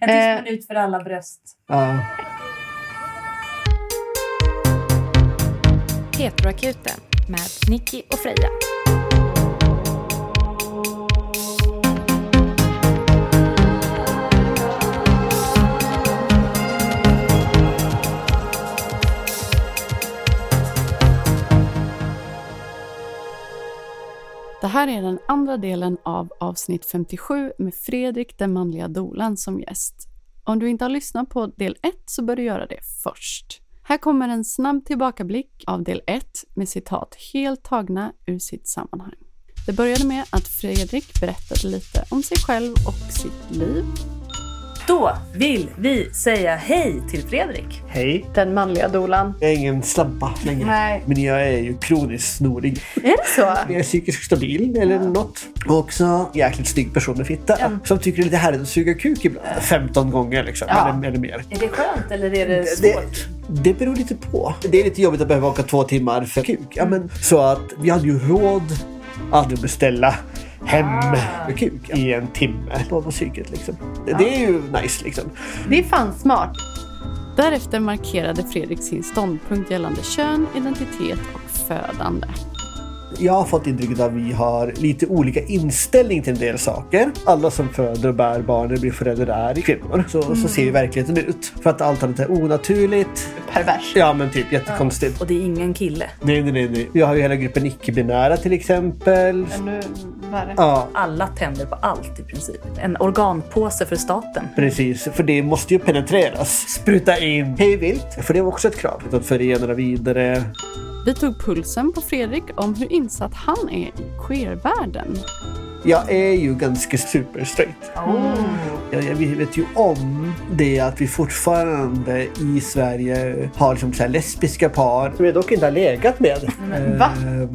En tyst Eh. minut för alla bröst. Ja. Heteroakuten med Nicky och Freja. Det här är den andra delen av avsnitt 57 med Fredrik den manliga dolan som gäst. Om du inte har lyssnat på del 1 så bör du göra det först. Här kommer en snabb tillbakablick av del 1 med citat helt tagna ur sitt sammanhang. Det började med att Fredrik berättade lite om sig själv och sitt liv. Då vill vi säga hej till Fredrik. Hej. Den manliga dolan. Jag är ingen slabba längre. Nej. Men jag är ju kroniskt snorig. Är det så? Jag är psykiskt stabil eller något. Och också jäkligt snygg person med fitta. Som tycker det är lite härligt att suga kuk ibland. 15 gånger liksom. Ja. Eller, eller mer. Är det skönt eller är det Det, svårt? det beror lite på. Det är lite jobbigt att behöva åka två timmar för kuk. Ja, men, så att vi hade ju råd att beställa hem kuk i en timme på på psyket. Liksom. Det är ju nice liksom. Det är fan smart. Därefter markerade Fredrik sin ståndpunkt gällande kön, identitet och födande. Jag har fått intrycket att vi har lite olika inställning till en del saker. Alla som föder och bär barn eller blir föräldrar är kvinnor. Så, så ser ju verkligheten ut. För att allt annat är onaturligt. Pervers. Ja men typ jättekonstigt. Och det är ingen kille. Nej, nej, nej, nej. Vi har ju hela gruppen icke-binära till exempel. Ännu värre. Ja, Alla tänder på allt i princip. En organpåse för staten. precis. För det måste ju penetreras. Spruta in hej vilt. För det var också ett krav. Att förena vidare. Vi tog pulsen på Fredrik om hur insatt han är i queervärlden. Jag är ju ganska super straight. Jag, jag vet ju om det att vi fortfarande i Sverige har liksom så här lesbiska par som jag dock inte har legat med. va? Ehm,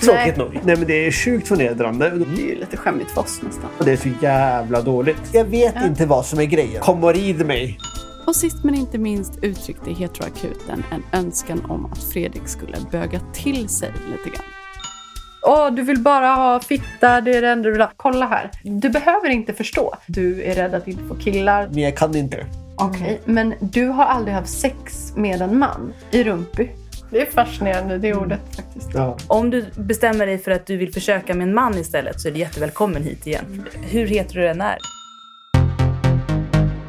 Tråkigt Nej. nog. Nej men det är sjukt förnedrande. Det är ju lite skämmigt för oss nästan. Och det är så jävla dåligt. Jag vet inte vad som är grejen. Kom och rid mig. Och sist men inte minst uttryckte heteroakuten en önskan om att Fredrik skulle böga till sig lite grann. Åh, du vill bara ha fitta, det är det enda du vill ha. Kolla här. Du behöver inte förstå. Du är rädd att inte få killar. Men jag kan inte. Okej, men du har aldrig haft sex med en man i rumpi. Det är fascinerande, det ordet faktiskt. Ja. Om du bestämmer dig för att du vill försöka med en man istället så är du jättevälkommen hit igen. Hur hetero du än är.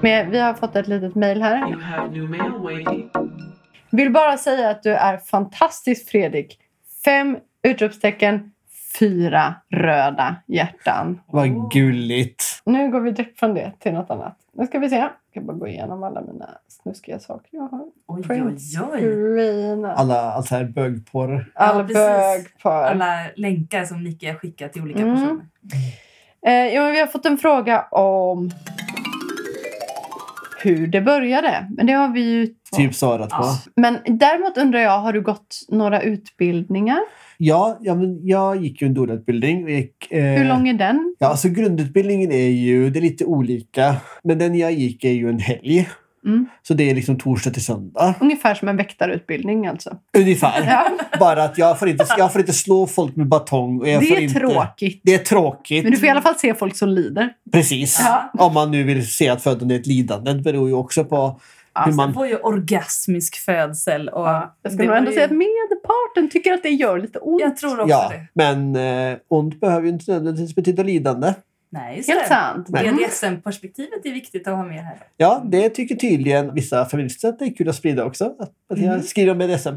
Men vi har fått ett litet mejl här. You have new mail. Vill bara säga att du är fantastisk Fredrik. Fem utropstecken, fyra röda hjärtan. Vad gulligt. Nu går vi direkt från det till något annat. Nu ska vi se. Jag ska bara gå igenom alla mina snuskiga saker jag har. Oj, Prince oj, oj. Alla, allt här bögporr. Alla Ja, bögpar. Alla länkar som Nicky har skickat till olika Mm. personer. Eh, ja, men vi har fått en fråga om hur det började. Men det har vi ju... Typ svarat på. Men däremot undrar jag, har du gått några utbildningar? Ja, ja men jag gick ju en gick, eh, Hur lång är den? Ja, alltså grundutbildningen är ju, det är lite olika. Men den jag gick är ju en helg. Mm. Så det är liksom torsdag till söndag. Ungefär som en väktarutbildning alltså. Ungefär. Ja. Bara att jag får, inte, jag får inte slå folk med batong. Och jag Det får är inte, tråkigt. Det är tråkigt. Men du får i alla fall se folk som lider. Precis. Ja. Om man nu vill se att födande är ett lidande. Det beror ju också på hur Man man... får ju orgasmisk födsel. Och Jag ska det nog var ändå ju- säga att medparten tycker att det gör lite ont. Jag tror också Ja, det. men eh, ont behöver ju inte nödvändigtvis betyda lidande. Nej, just Helt det. sant. Nej. BDSM-perspektivet är viktigt att ha med här. Ja, det tycker tydligen vissa feminister att det är kul att sprida också. Att, att jag skriver om BDSM.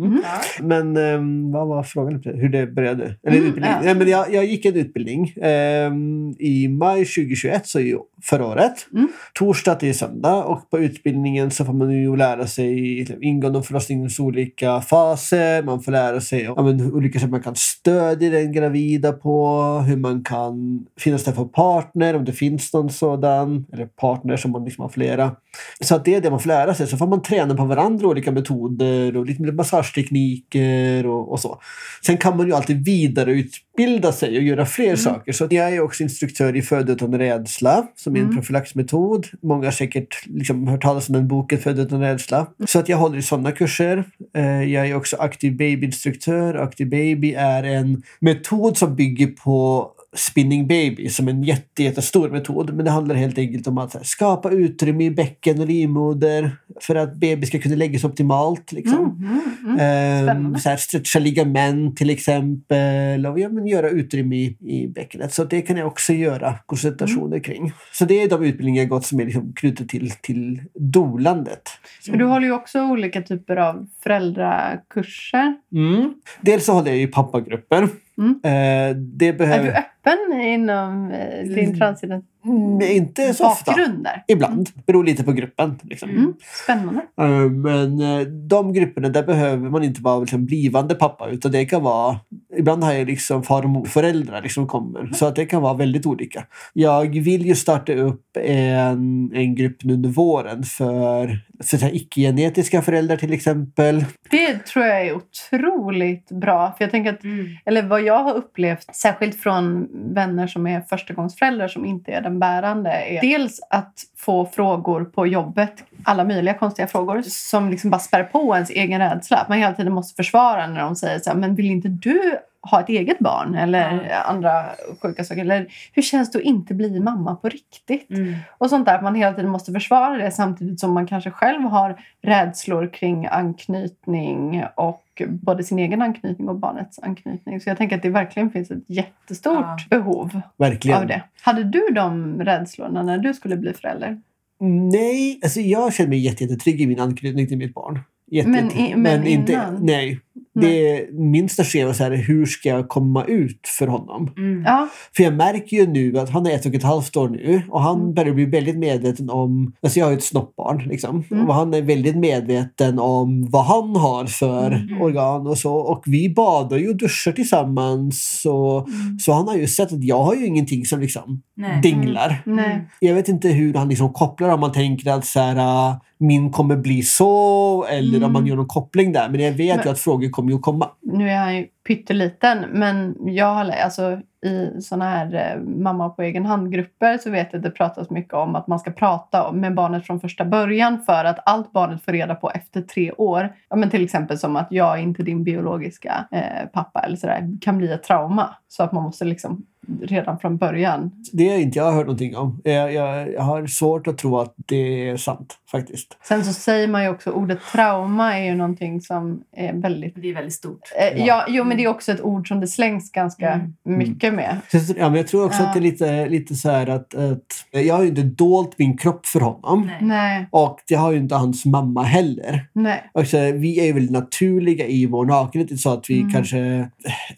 Mm. Ja. Men ehm, vad var frågan? Hur det började? Eller Mm, utbildning. ja. Nej, men jag, jag gick en utbildning ehm, i maj 2021, så i förra året. Mm. Torsdag till söndag. Och på utbildningen så får man ju lära sig ingående om förlossningens olika faser. Man får lära sig ja, men, olika sätt man kan stödja den gravida på. Hur man kan finnas där för partner, om det finns någon sådan. Eller partner som man liksom har flera. Så att det är det man får lära sig. Så får man träna på varandra olika metoder och lite massagetekniker och, och så. Sen kan man ju alltid vidareutbilda sig och göra fler saker. Så jag är också instruktör i Född utan rädsla som är en Mm. profylaxmetod. Många har säkert liksom hört talas om den boken Född utan rädsla. Så att jag håller i sådana kurser. Eh, Jag är också aktiv babyinstruktör. Aktiv baby är en metod som bygger på spinning baby som en jätte, jättestor metod. Men det handlar helt enkelt om att skapa utrymme i bäcken och livmoder för att baby ska kunna lägga sig optimalt. Liksom. Mm, mm, mm. Ehm, så här, stretcha ligament till exempel och ja, men göra utrymme i, i bäckenet. Så det kan jag också göra konsultationer Mm. kring. Så det är de utbildningar jag gått som är liksom knutet till, till dolandet. Men du håller ju också olika typer av föräldrakurser. Mm. Dels så håller jag ju pappagrupper. Mm. Eh, det Är du behöver... öppen inom eh, din transident Mm, inte så ofta. bakgrund där? Ibland. Beror lite på gruppen. Liksom. Mm. Spännande. Eh, Men eh, de grupperna där behöver man inte vara liksom blivande pappa utan det kan vara Ibland har jag liksom far och morföräldrar liksom kommer så att det kan vara väldigt olika. Jag vill ju starta upp en, en grupp nu under våren för, för så icke-genetiska föräldrar till exempel. Det tror jag är otroligt bra. För jag tänker att, Mm. eller vad jag har upplevt, särskilt från vänner som är förstagångsföräldrar som inte är den bärande, är dels att få frågor på jobbet, alla möjliga konstiga frågor, som liksom bara spär på ens egen rädsla. Att man hela tiden måste försvara när de säger så här, men vill inte du ha ett eget barn? Eller andra sjuka saker. Eller hur känns det att inte bli mamma på riktigt? Mm. Och sånt där, att man hela tiden måste försvara det samtidigt som man kanske själv har rädslor kring anknytning och både sin egen anknytning och barnets anknytning. Så jag tänker att det verkligen finns ett jättestort Ja. behov Verkligen. av det. Hade du de rädslorna när du skulle bli förälder? Nej, alltså jag känner mig jätte- jättetrygg i min anknytning till mitt barn. Jätte, Men i- men innan? nej. Det är min största var så här, hur ska jag komma ut för honom? Mm. Ja, För jag märker ju nu att han är ett och ett halvt år nu och han Mm. börjar bli väldigt medveten om, alltså jag har ju ett snoppbarn liksom, Mm. och han är väldigt medveten om vad han har för Mm. organ och så. Och vi badar ju och duschar tillsammans. Och, Mm. Så han har ju sett att jag har ju ingenting som liksom Nej. dinglar. nej. Jag vet inte hur han liksom kopplar om man tänker att så här, äh, min kommer bli så eller om Mm. man gör någon koppling där. Men jag vet Men- ju att frågor kommer ju att komma. Nu är han ju pytteliten, men jag har alltså, i såna här eh, mamma på egen hand-grupper så vet jag att det pratas mycket om att man ska prata med barnet från första början för att allt barnet får reda på efter tre år, ja, men till exempel som att jag är inte din biologiska eh, pappa eller sådär, kan bli ett trauma. Så att man måste liksom redan från början. Det har inte jag hört någonting om. Jag, jag, jag har svårt att tro att det är sant faktiskt. Sen så säger man ju också ordet trauma är ju någonting som är väldigt Det är väldigt stort. Eh, Ja. ja, jo, men det är också ett ord som det slängs ganska Mm. mycket med. Så- Ja, men jag tror också Ja. att det är lite, lite så här att, att jag har ju inte dolt min kropp för honom. Nej. Nej, Och det har ju inte hans mamma heller. nej. Och så, vi är ju väldigt naturliga i vår nakenhet. Det är så att vi Mm. kanske eh,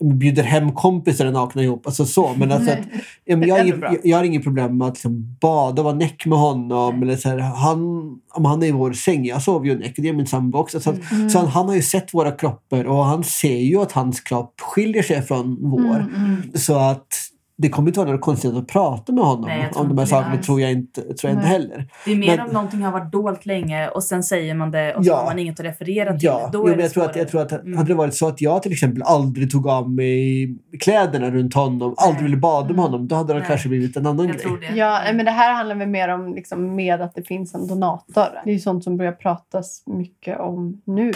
bjuder hem kompisar nakna ihop. Alltså så. Men alltså att, ja, men jag, har inget, jag, jag har inget problem med att liksom bada och vara näck med honom. Eller så här, han, om han är i vår säng, jag sover ju näck. Det är min sambo också. Så, att, Mm. så han, han har ju sett våra kroppar och han ser ju att hans kropp skiljer sig från vår. Mm, mm. Så att det kommer inte vara något konstigt att prata med honom Nej, om de här sakerna. Tror jag inte, tror jag inte Nej. heller. Det är mer Men- om någonting har varit dolt länge och sen säger man det och så Ja. har man inget att referera till. Ja, Då jo, är men det jag, tror att, jag tror att Mm. hade det varit så att jag till exempel aldrig tog av mig kläderna runt honom, aldrig ville bada med Mm. honom, då hade det Nej. kanske blivit en annan Jag grej. tror det. Ja, nej, men det här handlar väl mer om liksom, med att det finns en donator. Det är ju sånt som börjar pratas mycket om nu.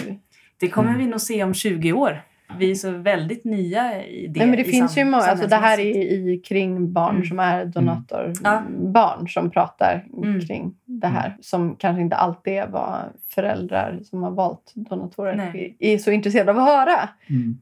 Det kommer Mm. vi nog se om 20 år. Vi är så väldigt nya i det. nej, men det i finns ju många, alltså det här är i kring barn Mm. som är donatorbarn Ja. som pratar Mm. kring det här. Som kanske inte alltid är vad föräldrar som har valt donatorer Nej. är så intresserade av att höra. Mm.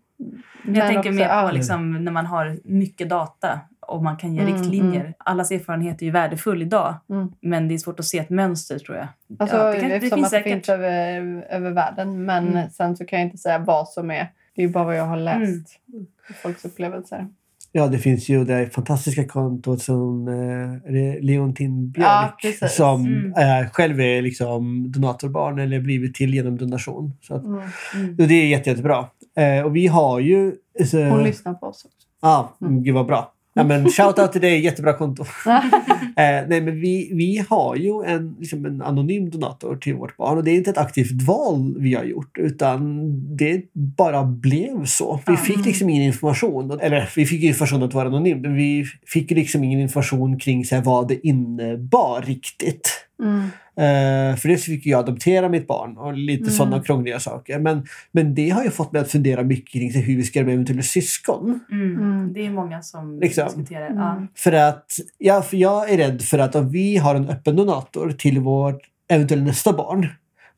Men jag tänker också, mer ja. på liksom, när man har mycket data och man kan ge Mm, riktlinjer. mm. Allas erfarenhet är ju värdefull idag, Mm. men det är svårt att se ett mönster tror jag. Alltså, Ja, det kan- det finns att det säkert. finns över, över världen. Men Mm. sen så kan jag inte säga vad som är. Det är bara vad jag har läst. Mm. Folks upplevelser. Ja, det finns ju det fantastiska kontot som eh, Leontin Björk Ja, som Mm. eh, själv är liksom donatorbarn eller blivit till genom donation. Så att, Mm. Mm. och det är jätte, jättebra. Eh, och vi har ju... Så, Hon lyssnar på oss också. Ja, Mm. gud vad bra. Ja, men shout out till dig, jättebra konto. Eh, nej, men vi, vi har ju en, liksom en anonym donator till vårt barn och det är inte ett aktivt val vi har gjort utan det bara blev så. Vi fick liksom ingen information. Eller vi fick information att vara anonym men vi fick liksom ingen information kring så här, vad det innebar riktigt. Mm. Eh, för det fick jag adoptera mitt barn och lite Mm. sådana krångliga saker. Men, men det har ju fått mig att fundera mycket kring hur vi ska göra med eventuella syskon. Mm. Mm. Det är många som Liksom. diskuterar. Mm. Ja. För att ja, för jag är rädd för att om vi har en öppen donator till vårt eventuella nästa barn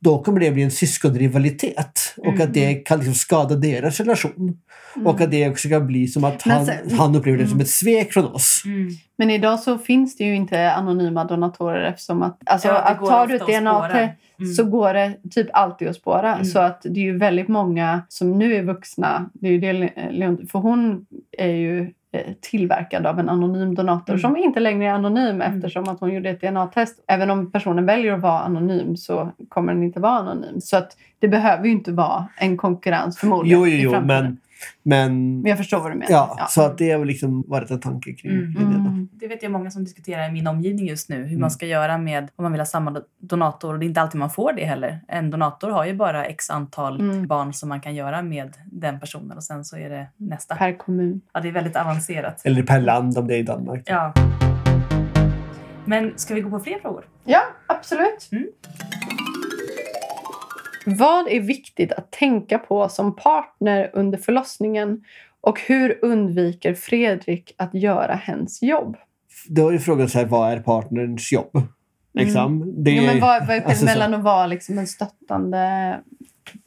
då kommer det bli en syskonrivalitet och Mm. att det kan liksom skada deras relation. Och att det också kan bli som att han, sen- han upplever det som Mm. ett svek från oss. Mm. Men idag så finns det ju inte anonyma donatorer eftersom att, alltså, Ja, att tar du ett DNA. Mm. så går det typ alltid att spåra. Mm. Så att det är ju väldigt många som nu är vuxna. Det är ju det för hon är ju tillverkad av en anonym donator Mm. som inte längre är anonym Mm. eftersom att hon gjorde ett DNA-test. Även om personen väljer att vara anonym så kommer den inte vara anonym. Så att det behöver ju inte vara en konkurrens förmodligen Jo, jo, i jo, framtiden. men, men Men jag förstår vad du menar. ja, så att det har väl liksom varit en tanke kring Mm. kring det. då. Mm. Det vet jag många som diskuterar i min omgivning just nu. Hur Mm. man ska göra med om man vill ha samma do- donator. Och det är inte alltid man får det heller. En donator har ju bara x antal Mm. barn som man kan göra med den personen. Och sen så är det nästa. Per kommun. Ja, det är väldigt avancerat. Eller per land om det är i Danmark. Ja. Men ska vi gå på fler frågor? Ja, absolut. Mm. Vad är viktigt att tänka på som partner under förlossningen och hur undviker Fredrik att göra hens jobb? Då är frågan så här, vad är partnerns jobb? Liksom. Det Jo, men vad, vad är alltså så- mellan att vara liksom en stöttande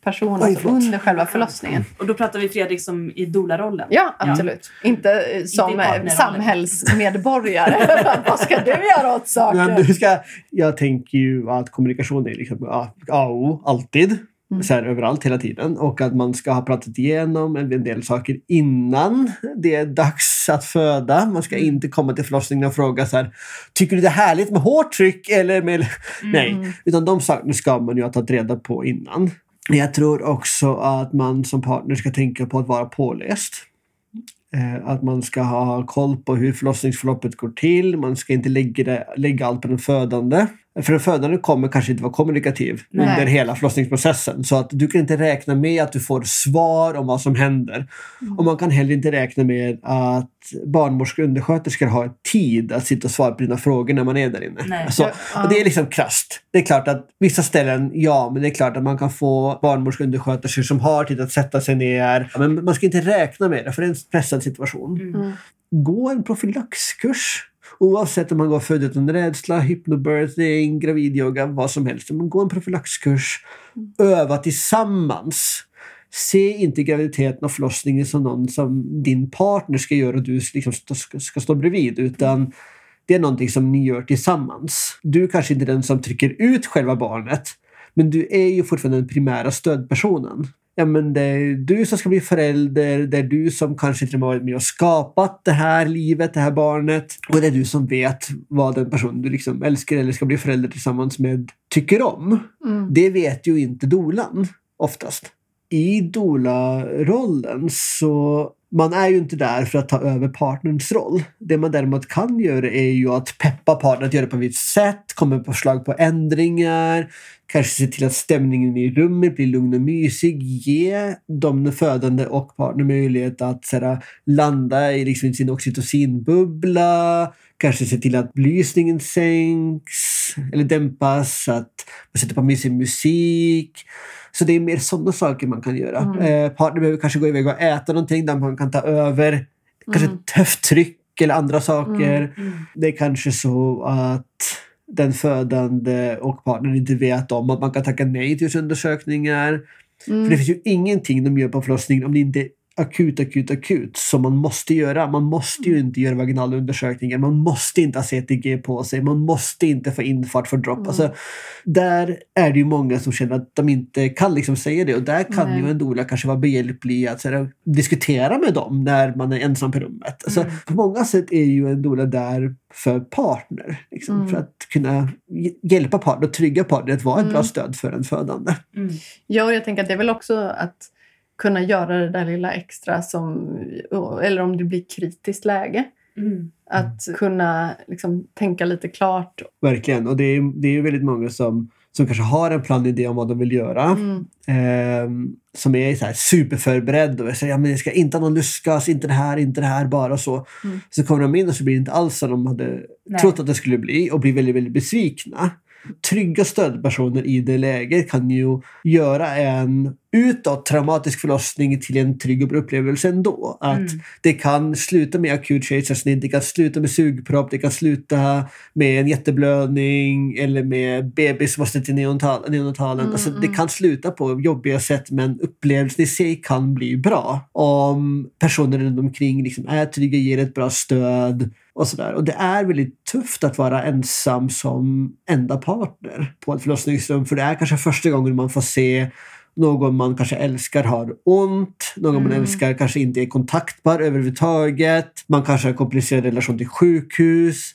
person Oj, alltså under själva förlossningen? Och då pratar vi Fredrik som i doula-rollen. Ja, absolut. Inte eh, som i eh, samhällsmedborgare. vad ska du göra åt saker? Men du ska, jag tänker ju att kommunikation är liksom A A och alltid. Mm. Så här, överallt, hela tiden. Och att man ska ha pratat igenom en del saker innan det är dags att föda. Man ska Mm. inte komma till förlossningen och fråga så här, tycker du det är härligt med hårt tryck eller med... Mm. Nej, utan de sakerna ska man ju ha tagit reda på innan. Jag tror också att man som partner ska tänka på att vara påläst. Eh, att man ska ha koll på hur förlossningsförloppet går till. Man ska inte lägga, det, lägga allt på den födande. För den födande kommer kanske inte vara kommunikativ Nej. under hela förlossningsprocessen. Så att du kan inte räkna med att du får svar om vad som händer. Och man kan heller inte räkna med att barnmorskor och undersköterskor har tid att sitta och svara på dina frågor när man är där inne. Nej. Alltså, och det är liksom krasst. Det är klart att vissa ställen, ja, men det är klart att man kan få barnmorskor och undersköterskor som har tid att sätta sig ner. Men man ska inte räkna med det, för det är en pressad situation. Mm. Mm. Gå en profylaxkurs. Oavsett om man går född utan rädsla, hypnobirthing, gravidyoga, vad som helst. Men gå en profylaxkurs. Öva tillsammans. Se inte graviditeten och förlossningen som någon som din partner ska göra och du liksom ska, ska stå bredvid. Utan det är någonting som ni gör tillsammans. Du kanske inte är den som trycker ut själva barnet. Men du är ju fortfarande den primära stödpersonen. Ja, men det är du som ska bli förälder, det är du som kanske med har varit med och skapat det här livet, det här barnet. Och det är du som vet vad den person du liksom älskar eller ska bli förälder tillsammans med tycker om. Mm. Det vet ju inte dolan oftast. I doula-rollen så man är ju inte där för att ta över partnerns roll. Det man däremot kan göra är ju att peppa partnern att göra det på ett visst sätt, komma med förslag på ändringar, kanske se till att stämningen i rummet blir lugn och mysig, ge de födande och partner möjlighet att så här, landa i liksom sin oxytocinbubbla, kanske se till att belysningen sänks eller dämpas, att man sätter på mysig musik. Så det är mer sådana saker man kan göra. Mm. Eh, partner behöver kanske gå iväg och äta någonting där man kan ta över kanske Mm. höfttryck eller andra saker. Mm. Det är kanske så att den födande och partnern inte vet om att man kan tacka nej till undersökningar. Mm. För det finns ju ingenting de gör på förlossningen om det inte akut, akut, akut som man måste göra. Man måste ju inte göra vaginala undersökningar. Man måste inte ha CTG på sig. Man måste inte få infart för dropp. Mm. Alltså, där är det ju många som känner att de inte kan liksom säga det och där kan Nej. ju en doula kanske vara behjälplig att här, diskutera med dem när man är ensam på rummet. Alltså, Mm. På många sätt är ju en doula där för partner. Liksom, Mm. För att kunna hj- hjälpa partner och trygga partner att vara ett bra Mm. stöd för en födande. Mm. Ja, och jag tänker att det är väl också att kunna göra det där lilla extra som, eller om det blir kritiskt läge. Mm. Att kunna liksom, tänka lite klart. Verkligen. Och det är, det är väldigt många som, som kanske har en plan idé om vad de vill göra. Mm. Ehm, som är så här superförberedd och säger ja, men jag ska inte ha någon lustgas, inte det här, inte det här, bara så. Mm. Så kommer de in och så blir det inte alls som de hade Nej. trott att det skulle bli och blir väldigt, väldigt besvikna. Trygga stödpersoner i det läget kan ju göra en utåt traumatisk förlossning till en trygg upplevelse ändå. Att Mm. det kan sluta med akut kejsarsnitt, det kan sluta med sugpropp, det kan sluta med en jätteblödning eller med bebis som måste till neonatal, neonatalen. Mm, alltså, Det mm. kan sluta på jobbiga sätt men upplevelsen i sig kan bli bra om personer runt omkring liksom är trygga, ger ett bra stöd och sådär. Och det är väldigt tufft att vara ensam som enda partner på ett förlossningsrum för det är kanske första gången man får se någon man kanske älskar har ont, någon man Mm. älskar kanske inte är kontaktbar överhuvudtaget. Man kanske har en komplicerad relation till sjukhus.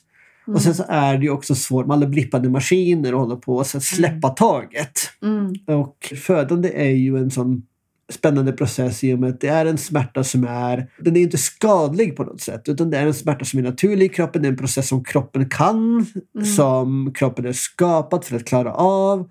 Och sen så är det ju också svårt med alla blippande maskiner och hålla på och så släppa taget. Mm. Och födande är ju en sån spännande process i och med att det är en smärta som är, den är inte skadlig på något sätt utan det är en smärta som är naturlig i kroppen, det är en process som kroppen kan, som kroppen är skapad för att klara av.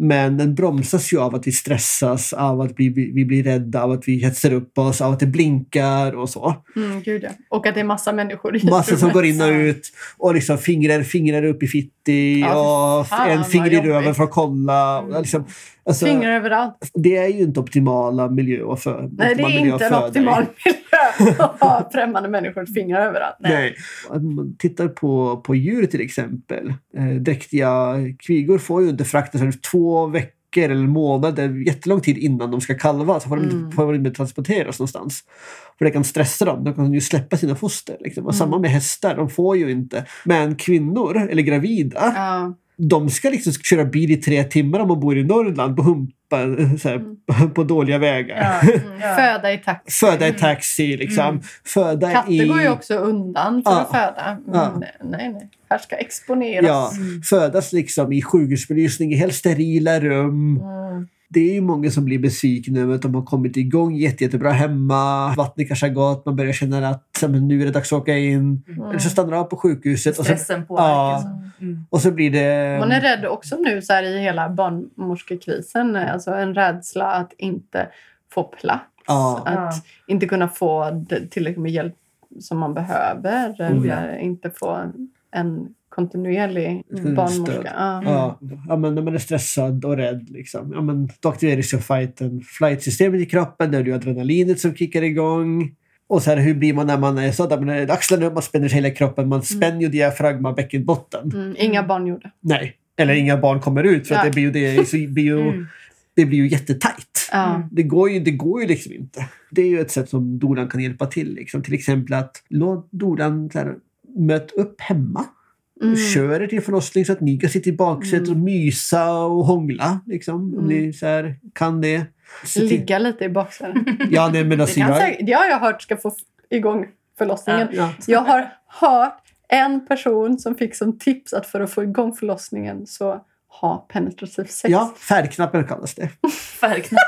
Men den bromsas ju av att vi stressas, av att vi, vi, vi blir rädda, av att vi hetsar upp oss, av att det blinkar och så. Mm, gud ja. Och att det är massa människor i Massa som går in och ut och liksom fingrar, fingrar upp i fitti Ja, och fan, en finger i röven för att kolla. Och Liksom, alltså, Fingrar överallt. det är ju inte optimala miljö att fö- Nej, det är inte en optimal miljö att ha främmande människor fingrar överallt. Nej. Om man tittar på, på djur till exempel. Eh, dräktiga kvigor får ju inte fraktas över två veckor eller månader, jättelång tid innan de ska kalva. Så får de, Mm. inte, får de inte transporteras någonstans. För det kan stressa dem. De kan ju släppa sina foster. Liksom. Mm. Samma med hästar, de får ju inte. Men kvinnor, eller gravida, Ja. De ska liksom köra bil i tre timmar om man bor i Norrland på humpar, så här, på dåliga vägar. Ja. Mm. Ja. Föda i taxi. Föda i taxi, liksom. Mm. Föda Katter i... går ju också undan för Ja. att föda. Men Ja. Nej, nej. Här ska exponeras. Ja, Mm. födas liksom i sjukhusbelysning i helt sterila rum. Mm. Det är ju många som blir besvikna över att de har kommit igång jätte, jättebra hemma. Vattnet kanske har gått, man börjar känna att så, men nu är det dags att åka in. Eller så stannar de på sjukhuset och så, Stressen påverkar. Ja. Mm. och så blir det... Man är rädd också nu så här, i hela barnmorskekrisen. Alltså en rädsla att inte få plats. Ja. Att Ja. inte kunna få tillräckligt med hjälp som man behöver. Mm. Eller inte få en kontinuerlig Stöd. barnmorska. Ja. Ja, ja, men när man är stressad och rädd. Liksom. Ja, men då aktiveras ju fight and flight-systemet i kroppen. Där är det ju adrenalinet som kickar igång. Och så här, hur blir man när man är så? Man axlarna upp, man spänner hela kroppen. Man spänner ju diafragma, bäckenbotten. Mm, inga barn gjorde. Nej. Eller inga barn kommer ut för Ja. det blir ju, det, så blir ju, Mm. det blir ju jättetajt. Ja. Det går, ju, det går ju liksom inte. Det är ju ett sätt som dolan kan hjälpa till. Liksom. Till exempel att låt dolan så här, möt upp hemma. Mm. Kör er till förlossning så att ni kan sitta i baksätet och mysa och hångla. Liksom, Om Mm. ni så här, kan det. Till- Ligga lite i baksätet. Ja, nej, men Det, alltså, kan jag, säkert, det har jag hört ska få igång förlossningen. ja. Jag har hört en person som fick som tips att för att få igång förlossningen så ha penetrativ sex. ja, färgknappen kallas det. Färgknapp.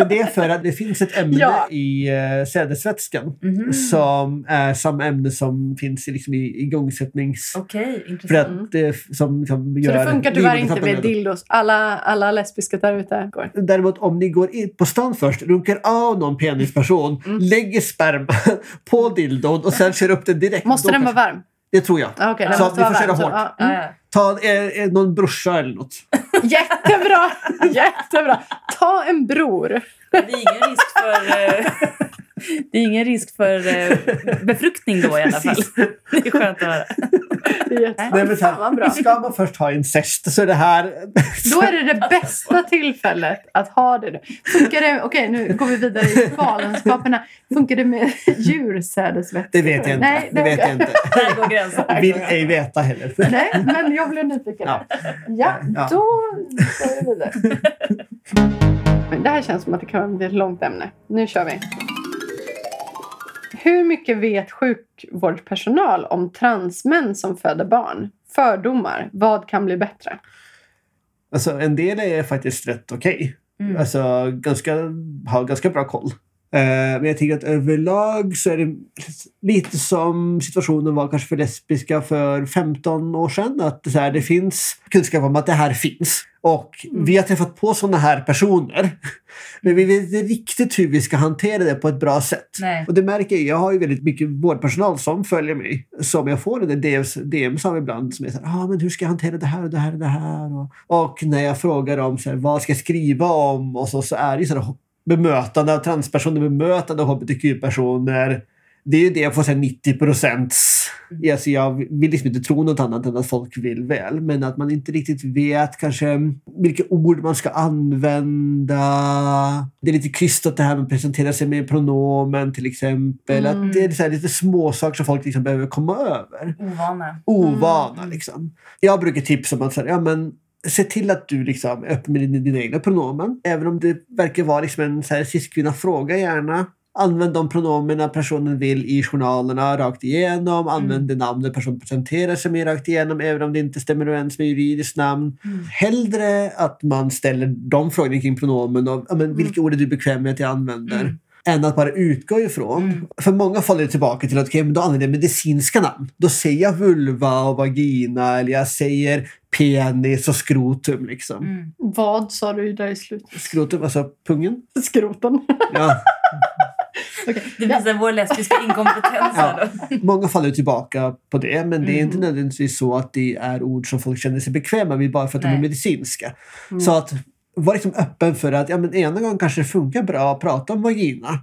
Men det är för att det finns ett ämne Ja. i uh, sädesvätskan Mhm. som är samma ämne som finns i, liksom, i igångsättnings... Okej, För intressant. att det som, som Så gör det funkar tyvärr inte med dildos. Alla, alla lesbiska där ute går. Däremot om ni går in på stan först, runkar av någon penisperson, Mm. lägger sperma på dildon och sen kör upp den direkt. Måste den vara varm? Det tror jag. Ah, den Så måste vi får köra hårt. ja, Ja, mm. ja. Ta eh, eh, någon brorsa eller något. Jättebra! Jättebra! Ta en bror. Det är ingen risk för, eh, det är ingen risk för eh, befruktning då i alla fall. Det är skönt att höra. Det är jätte- Nej, men så Fan, bra. här, ska man först ha incest så är det här... Då är det det bästa tillfället att ha det. Funkar det, okej nu går vi vidare i galenskaperna. Funkar det med djursädesvätskor? Det vet jag inte. Nej, det vet jag inte. Där går gränsen. Vill ej veta heller. Nej, men jag blev nyfiken. Ja. Ja, Ja. då går vi vidare. Det här känns som att det kan bli ett långt ämne. Nu kör vi. Hur mycket vet sjukvårdspersonal om transmän som föder barn? Fördomar. Vad kan bli bättre? Alltså, en del är faktiskt rätt okej. Mm. Alltså, ganska, har ganska bra koll. Eh, men jag tycker att överlag så är det lite som situationen var kanske för lesbiska för 15 år sedan. Att det, så här, det finns kunskap om att det här finns. Och vi har träffat på sådana här personer. Men vi vet inte riktigt hur vi ska hantera det på ett bra sätt. Nej. Och det märker jag. Jag har ju väldigt mycket vårdpersonal som följer mig. Som jag får en DMs, DMs av ibland. Som är så här, ah, men hur ska jag hantera det här och det här och det här? Och, och när jag frågar om så här, vad ska jag skriva om? Och så, så är det ju så här, bemötande av transpersoner, bemötande av hbtq-personer. Det är ju det jag får säga 90 procent. Alltså jag vill liksom inte tro något annat än att folk vill väl. Men att man inte riktigt vet kanske vilka ord man ska använda. Det är lite krystat det här med att presentera sig med pronomen till exempel. Mm. Att det är så här lite småsaker som folk liksom behöver komma över Ovana. ovana. Liksom. Jag brukar tipsa om att säga, ja, men, se till att du liksom, är öppen med dina, dina egna pronomen. Även om det verkar vara liksom en så här, cis-kvinna, fråga gärna. Använd de pronomen personen vill i journalerna rakt igenom. Använd det namnet personen presenterar sig med rakt igenom även om det inte stämmer överens med juridiskt namn. Hellre att man ställer de frågorna kring pronomen och men, vilka ord är du bekväm med att jag använder. Än att bara utgå ifrån. För många faller det tillbaka till att okay, men då använder jag medicinska namn. Då säger jag vulva och vagina eller jag säger penis och skrotum. Liksom. Mm. Vad sa du där i slutet? Skrotum, alltså pungen. Skroten. Ja. Okej. Det visar vår lesbiska inkompetens då. Många faller tillbaka på det, men det är Mm. inte nödvändigtvis så att det är ord som folk känner sig bekväma med bara för att de är Nej. medicinska. Så att vara liksom öppen för att ja, men ena gången kanske det funkar bra att prata om vagina.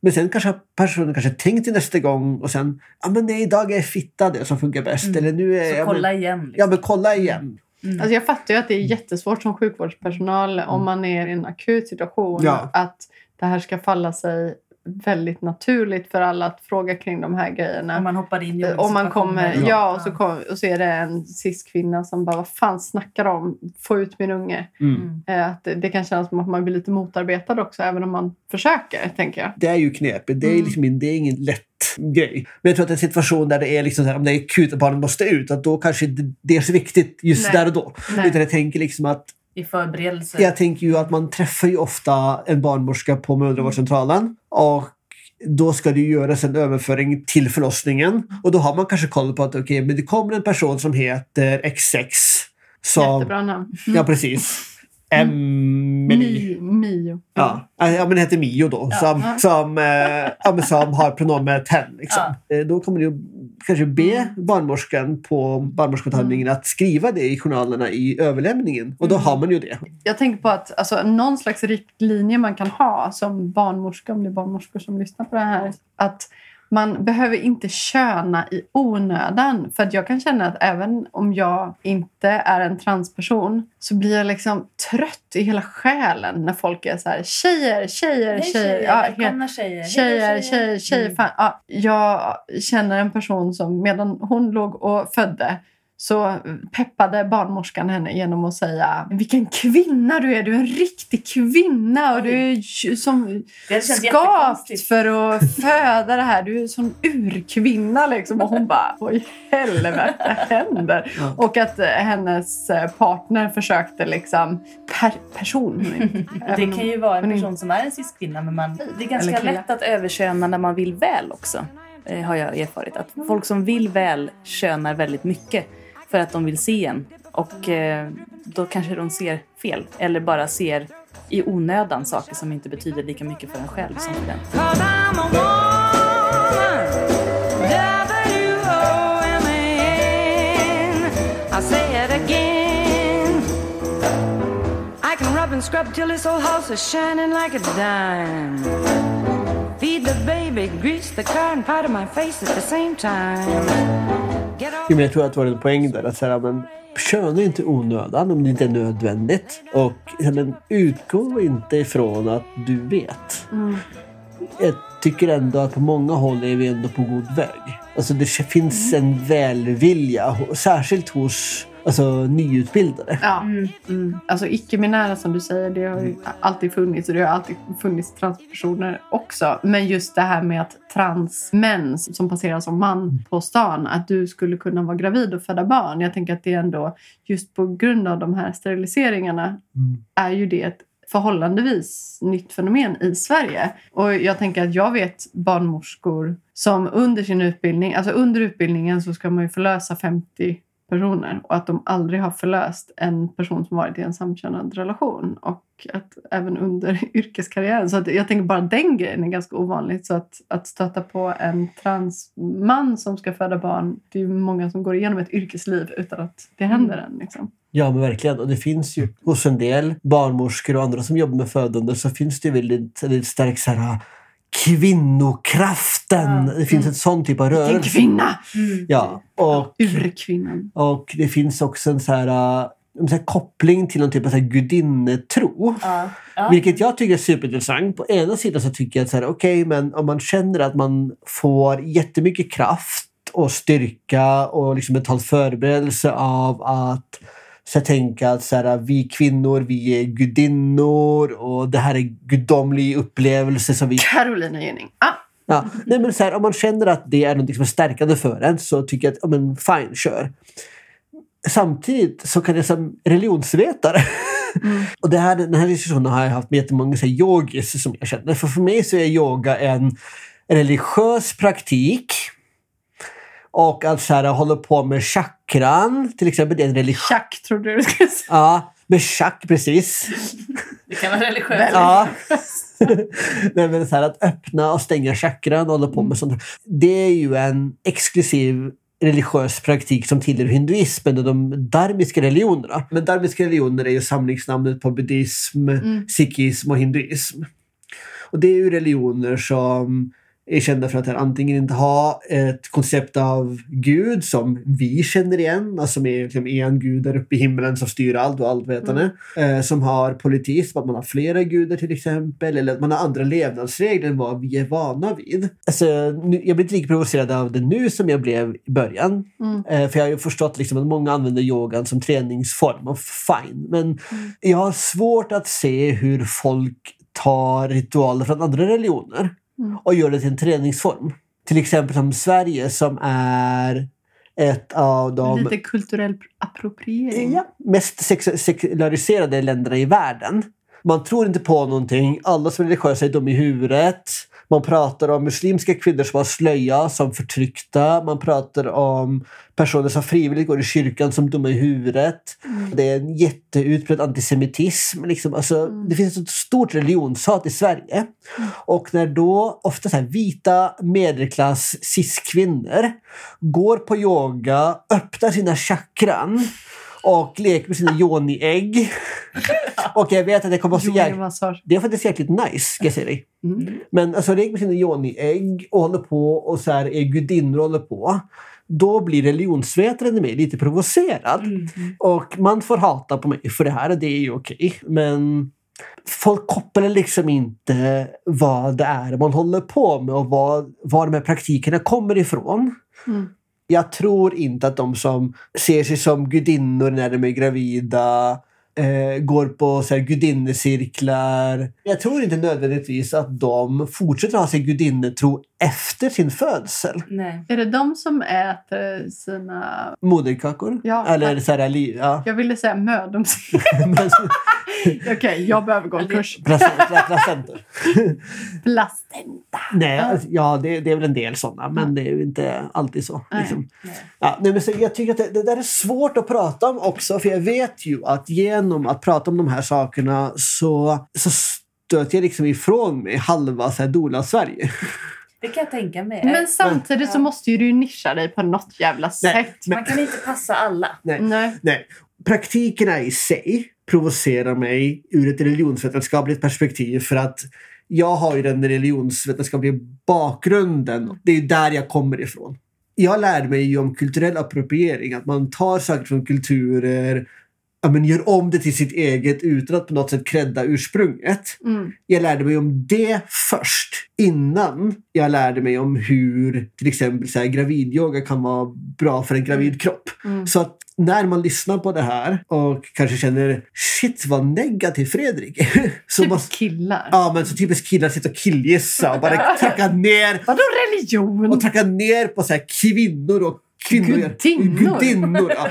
Men sen kanske personen kanske tänkt till nästa gång och sen, ja men nej, idag är fitta det som funkar bäst. Eller nu är, Mm. Så ja, kolla men, igen. Liksom. ja men kolla igen. Alltså jag fattar ju att det är jättesvårt som sjukvårdspersonal om man är i en akut situation Ja. att det här ska falla sig väldigt naturligt för alla att fråga kring de här grejerna. Om man hoppar in i olika Om man kommer, ja, och, så kom, och så är det en cis-kvinna som bara, vad fan snackar de om? Få ut min unge. Mm. Eh, Att det, det kan kännas som att man blir lite motarbetad också, även om man försöker, tänker jag. Det är ju knepigt. Det är, Mm. liksom, in- det är ingen lätt grej. Men jag tror att en situation där det är liksom så här, om det är akut att barnet måste ut, att då kanske det, det är så viktigt just Nej. där och då. Nej. Utan jag tänker liksom att I förberedelse. Jag tänker ju att man träffar ju ofta en barnmorska på mödravårdscentralen och då ska det ju göras en överföring till förlossningen och då har man kanske koll på att okej, men det kommer en person som heter XX som... Jättebra namn. Ja, precis. Emily. Mi, Mio. Ja, ja men det heter Mio då. Som, Ja. som, eh, ja, som har pronomenet hen. Liksom. Eh, Då kommer du kanske be Mm. barnmorskan på barnmorskemottagningen att skriva det i journalerna i överlämningen. Och då Mm. har man ju det. Jag tänker på att alltså, någon slags riktlinje man kan ha som barnmorska, om det är barnmorskor som lyssnar på det här, att man behöver inte köna i onödan. För att jag kan känna att även om jag inte är en transperson så blir jag liksom trött i hela själen när folk är så här tjejer, tjejer, tjejer. tjejer, Ja, helt- välkomna tjejer. Tjejer, tjejer, tjejer. Mm. Fan, ja, jag känner en person som medan hon låg och födde så peppade barnmorskan henne genom att säga Vilken kvinna du är! Du är en riktig kvinna och du är som skapt för att föda det här. Du är en sån urkvinna liksom. Och hon bara, vad i helvete händer? Ja. Och att eh, hennes eh, partner försökte liksom, per person. Det kan ju vara en person som är en cis-kvinna men man, det är ganska lätt att överköna när man vill väl också. Eh, har jag erfarit. Att folk som vill väl könar väldigt mycket för att de vill se en. Och eh, då kanske de ser fel. Eller bara ser i onödan saker som inte betyder lika mycket för en själv som för den. I'm a woman. I'll say it again. I can rub and scrub till this old house is shining like a dime. Feed the baby, grease the car, and powder my face at the same time. Jo, men jag tror att det var en poäng där. Att säga, men, köna inte onödan om det inte är nödvändigt. Och ja, men, utgå inte ifrån att du vet. Jag tycker ändå att på många håll är vi ändå på god väg. Alltså det finns en välvilja, särskilt hos alltså, nyutbildade. Ja. Mm. Alltså icke-binära som du säger, det har ju alltid funnits och det har alltid funnits transpersoner också. Men just det här med att transmän som passerar som man på stan, att du skulle kunna vara gravid och föda barn. Jag tänker att det ändå, just på grund av de här steriliseringarna, är ju det ett förhållandevis nytt fenomen i Sverige. Och jag tänker att jag vet barnmorskor som under sin utbildning, alltså under utbildningen så ska man ju förlösa 50 personer och att de aldrig har förlöst en person som varit i en samkönad relation och att även under yrkeskarriären. Så att jag tänker bara den grejen är ganska ovanligt. Så att, att stöta på en transman som ska föda barn, det är ju många som går igenom ett yrkesliv utan att det händer än. Liksom. Ja, men verkligen. Och det finns ju hos en del barnmorskor och andra som jobbar med födande så finns det väldigt, väldigt stark så här, kvinnokraften. Det finns en sån typ av Vilken rörelse. kvinna! Ja, och, Urkvinnan. och det finns också en så här, äh, en så här koppling till någon typ av så här gudinnetro. Ja. Ja. Vilket jag tycker är superintressant. På ena sidan så tycker jag att så här, okej, men om man känner att man får jättemycket kraft och styrka och liksom mentalt förberedelse av att så jag tänka att så här, vi kvinnor, vi är gudinnor och det här är gudomlig upplevelse som vi Carolina Gynning. Ah, Ja. Nej, men så här, om man känner att det är något som är stärkande för en så tycker jag att ja, men fine, kör. Samtidigt så kan jag som religionsvetare och det här, den här diskussionen har jag haft med jättemånga så yogis som jag känner. För för mig så är yoga en religiös praktik. Och att så här, hålla på med chakran, till exempel, det är en religion. Chuck trodde du du skulle säga. Ja, med chak precis. Det kan vara religiöst. Ja. Nej, men så här, att öppna och stänga chakran och hålla på med sånt. Det är ju en exklusiv religiös praktik som tillhör hinduismen och de dharmiska religionerna. Men dharmiska religioner är ju samlingsnamnet på buddhism, sikhism och hinduism. Och det är ju religioner som är kända för att antingen inte ha ett koncept av Gud som vi känner igen, alltså med liksom en gud där uppe i himlen som styr allt och allvetande. Eh, som har politism, att man har flera gudar till exempel, eller att man har andra levnadsregler än vad vi är vana vid. Alltså, nu, jag blir inte lika provocerad av det nu som jag blev i början. Eh, för jag har ju förstått liksom att många använder yogan som träningsform, och fine. Men jag har svårt att se hur folk tar ritualer från andra religioner och gör det till en träningsform. Till exempel som Sverige som är ett av de Lite kulturell appropriering. ja, mest sekulariserade länderna i världen. Man tror inte på någonting. Alla som är religiösa är dum i huvudet. Man pratar om muslimska kvinnor som har slöja som förtryckta. Man pratar om personer som frivilligt går i kyrkan som dumma i huvudet. Det är en jätteutbredd antisemitism. Liksom. Alltså, Det finns ett stort religionshat i Sverige. Och när då ofta så här, vita medelklass cis-kvinnor går på yoga, öppnar sina chakran och leker med sina yoni-ägg. och jag vet att det kommer att se jäk- Yoni-massage. det är faktiskt jäkligt nice, ska jag säga dig. Men alltså, leker med sina yoni-ägg och håller på och så här är gudinnor och håller på. Då blir religionsvetaren i mig lite provocerad. Och man får hata på mig för det här det är ju okej. Men folk kopplar liksom inte vad det är man håller på med och vad, var de här praktikerna kommer ifrån. Jag tror inte att de som ser sig som gudinnor när de är gravida eh, går på så här gudinnecirklar. Jag tror inte nödvändigtvis att de fortsätter ha sin gudinnetro efter sin födsel. Nej. Är det de som äter sina... Moderkakor? Ja. Eller så här, li- ja. Jag ville säga mödoms... Men- Okej, jag behöver gå en kurs. Placenta. placenta. Placenta. Nej, alltså, ja, det, det är väl en del sådana, men det är ju inte alltid så. Nej. Liksom. Ja, nej, men så jag tycker att det, det där är svårt att prata om också, för jag vet ju att genom att prata om de här sakerna så, så stöter jag liksom ifrån mig halva Dola-Sverige. Det kan jag tänka mig. Men samtidigt så måste ju du nischa dig på något jävla Nej, sätt. Man kan inte passa alla. Nej. Nej. Nej. Praktikerna i sig provocerar mig ur ett religionsvetenskapligt perspektiv för att jag har ju den religionsvetenskapliga bakgrunden. Det är där jag kommer ifrån. Jag lärde mig ju om kulturell appropriering, att man tar saker från kulturer, ja, men gör om det till sitt eget utan att på något sätt credda ursprunget. Mm. Jag lärde mig om det först innan jag lärde mig om hur till exempel så här, gravidyoga kan vara bra för en gravid kropp. Så att när man lyssnar på det här och kanske känner shit vad negativ Fredrik är", så Typ måste killar. Ja, men så typiskt killar sitter och killgissa och bara tracka ner Vadå religion? och tracka ner på så här kvinnor och kvinnor. Gudinnor. Gudinnor ja.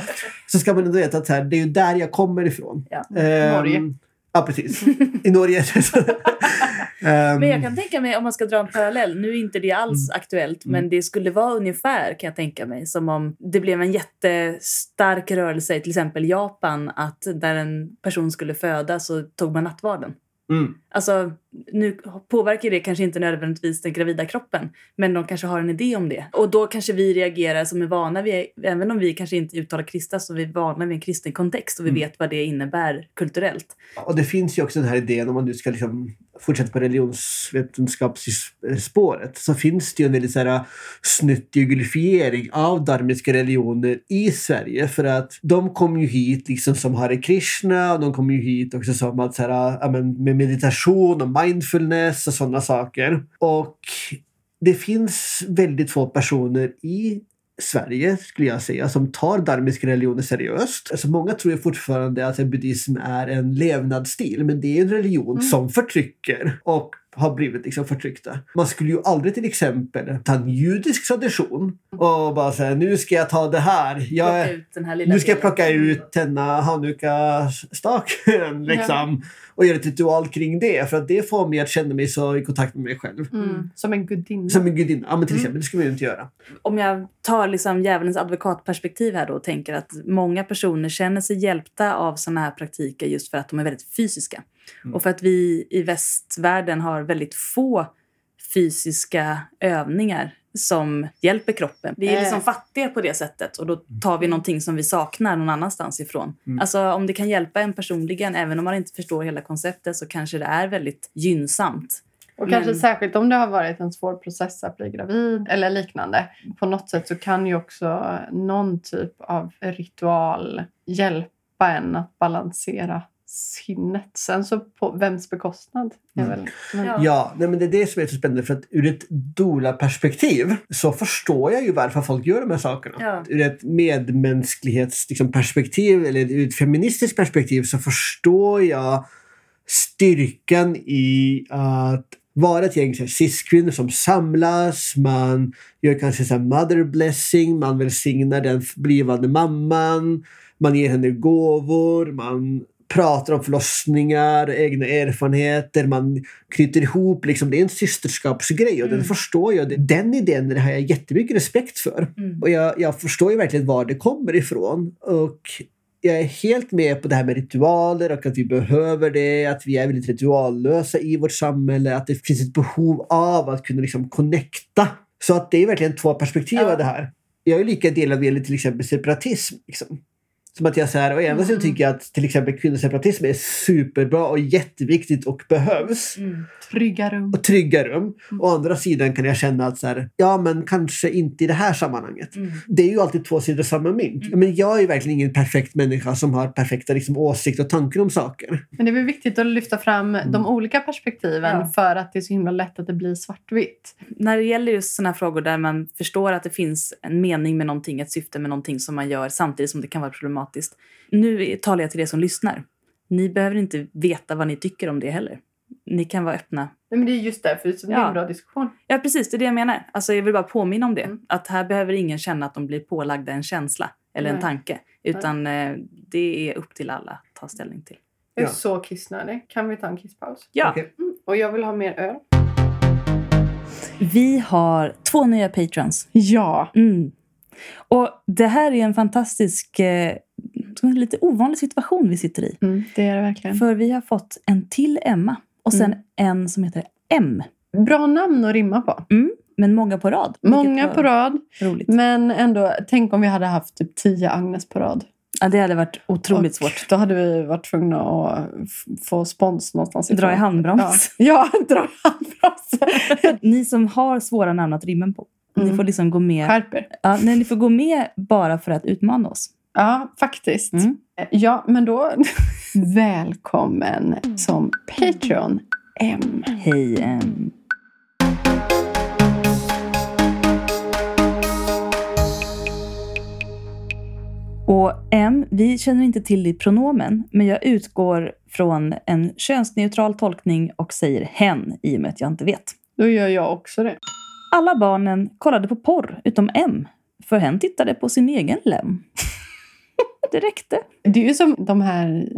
Så ska man ändå veta att här, det är ju där jag kommer ifrån. Ja. Norge. Ja, precis. I Norge. Ehm, Men jag kan tänka mig, om man ska dra en parallell, nu är inte det alls aktuellt, men det skulle vara ungefär, kan jag tänka mig, som om det blev en jättestark rörelse i till exempel Japan, att där en person skulle födas så tog man nattvarden. Mm. Alltså, nu påverkar det kanske inte nödvändigtvis den gravida kroppen, men de kanske har en idé om det. Och då kanske vi reagerar som är vana vid, även om vi kanske inte uttalar kristna, så vi är vana vid en kristen kontext och vi vet vad det innebär kulturellt. Och det finns ju också den här idén, om man nu ska liksom fortsätter på religionsvetenskapsspåret, så finns det ju en väldigt så här, äh, snuttig glorifiering av dharmiska religioner i Sverige. För att de kom ju hit liksom som Hare Krishna och de kom ju hit också som att så här, äh, men med meditation och mindfulness och sådana saker. Och det finns väldigt få personer i Sverige, skulle jag säga, som tar dharmiska religioner seriöst. Alltså många tror ju fortfarande att buddhism är en levnadsstil, men det är en religion som förtrycker och har blivit liksom förtryckta. Man skulle ju aldrig till exempel ta en judisk tradition och bara säga nu ska jag ta det här. Jag, här nu ska jag plocka ut denna hanukka-staken liksom, och göra ett ritual kring det. För att det får mig att känna mig så i kontakt med mig själv. Mm. Som en gudinna. Som en gudinna. Ja, men till exempel. Det ska man ju inte göra. Om jag tar liksom djävulens advokatperspektiv här då och tänker att många personer känner sig hjälpta av såna här praktiker just för att de är väldigt fysiska. Och för att vi i västvärlden har väldigt få fysiska övningar som hjälper kroppen. Vi är Eh. liksom fattiga på det sättet och då tar vi någonting som vi saknar någon annanstans ifrån. Mm. Alltså om det kan hjälpa en personligen, även om man inte förstår hela konceptet, så kanske det är väldigt gynnsamt. Och kanske Men- särskilt om det har varit en svår process att bli gravid eller liknande. På något sätt så kan ju också någon typ av ritual hjälpa en att balansera sinnet. Sen så på vems bekostnad? Mm. väl, men, Ja. Ja, nej, men det är det som är så spännande. För att ur ett doula-perspektiv så förstår jag ju varför folk gör de här sakerna. Ja. Ur ett medmänsklighetsperspektiv eller ur ett feministiskt perspektiv så förstår jag styrkan i att vara ett gäng cis-kvinnor som samlas, man gör kanske så här mother blessing, man välsignar den blivande mamman, man ger henne gåvor, man pratar om förlossningar, egna erfarenheter, man knyter ihop. Liksom, det är en systerskapsgrej och den förstår jag. Den idén har jag jättemycket respekt för. Mm. Och jag, jag förstår ju verkligen var det kommer ifrån. Och jag är helt med på det här med ritualer och att vi behöver det, att vi är väldigt rituallösa i vårt samhälle, att det finns ett behov av att kunna liksom connecta. Så att det är verkligen två perspektiv Ja. av det här. Jag är lika delad vad gäller till exempel separatism. Liksom. Som att jag säger, å ena sidan tycker jag att till exempel kvinnoseparatism är superbra och jätteviktigt och behövs. Mm. Trygga rum. Och trygga rum. Å andra sidan kan jag känna att så här, ja men kanske inte i det här sammanhanget. Mm. Det är ju alltid två sidor av samma mynt. Men jag är verkligen ingen perfekt människa som har perfekta liksom, åsikter och tankar om saker. Men det är väl viktigt att lyfta fram de olika perspektiven Ja. för att det är så himla lätt att det blir svartvitt. När det gäller just såna här frågor där man förstår att det finns en mening med någonting, ett syfte med någonting som man gör samtidigt som det kan vara problematiskt. Nu talar jag till er som lyssnar. Ni behöver inte veta vad ni tycker om det heller. Ni kan vara öppna. Nej, men det är just därför det är Ja. en bra diskussion. Ja, precis. Det är det jag menar. Alltså, jag vill bara påminna om det. Mm. Att här behöver ingen känna att de blir pålagda en känsla eller en Nej. tanke. Utan eh, det är upp till alla att ta ställning till. Jag är Ja. så kissnödig. Kan vi ta en kisspaus? Ja, Okej. Mm. Och jag vill ha mer öl. vi har två nya patrons. Ja. Mm. Och det här är en fantastisk, eh, lite ovanlig situation vi sitter i. Mm, det är det verkligen. För vi har fått en till Emma och sen Mm. en som heter M. Bra namn att rimma på. Men många på rad. Många på rad. Roligt. Men ändå, tänk om vi hade haft typ tio Agnes på rad. Ja, det hade varit otroligt Och svårt. Då hade vi varit tvungna att få spons någonstans Dra i handbroms. Ja, ja dra i handbroms. Ni som har svåra namn att rimma på. Ni Mm. får liksom gå med. Skärper. Ja, nej, ni får gå med bara för att utmana oss. Ja, faktiskt. Mm. Ja, men då välkommen som Patreon M. Hej M. Och M, vi känner inte till ditt pronomen, men jag utgår från en könsneutral tolkning och säger hen i och med att jag inte vet. Då gör jag också det. Alla barnen kollade på porr utom M, för hen tittade på sin egen lem. det räckte. Det är ju som de här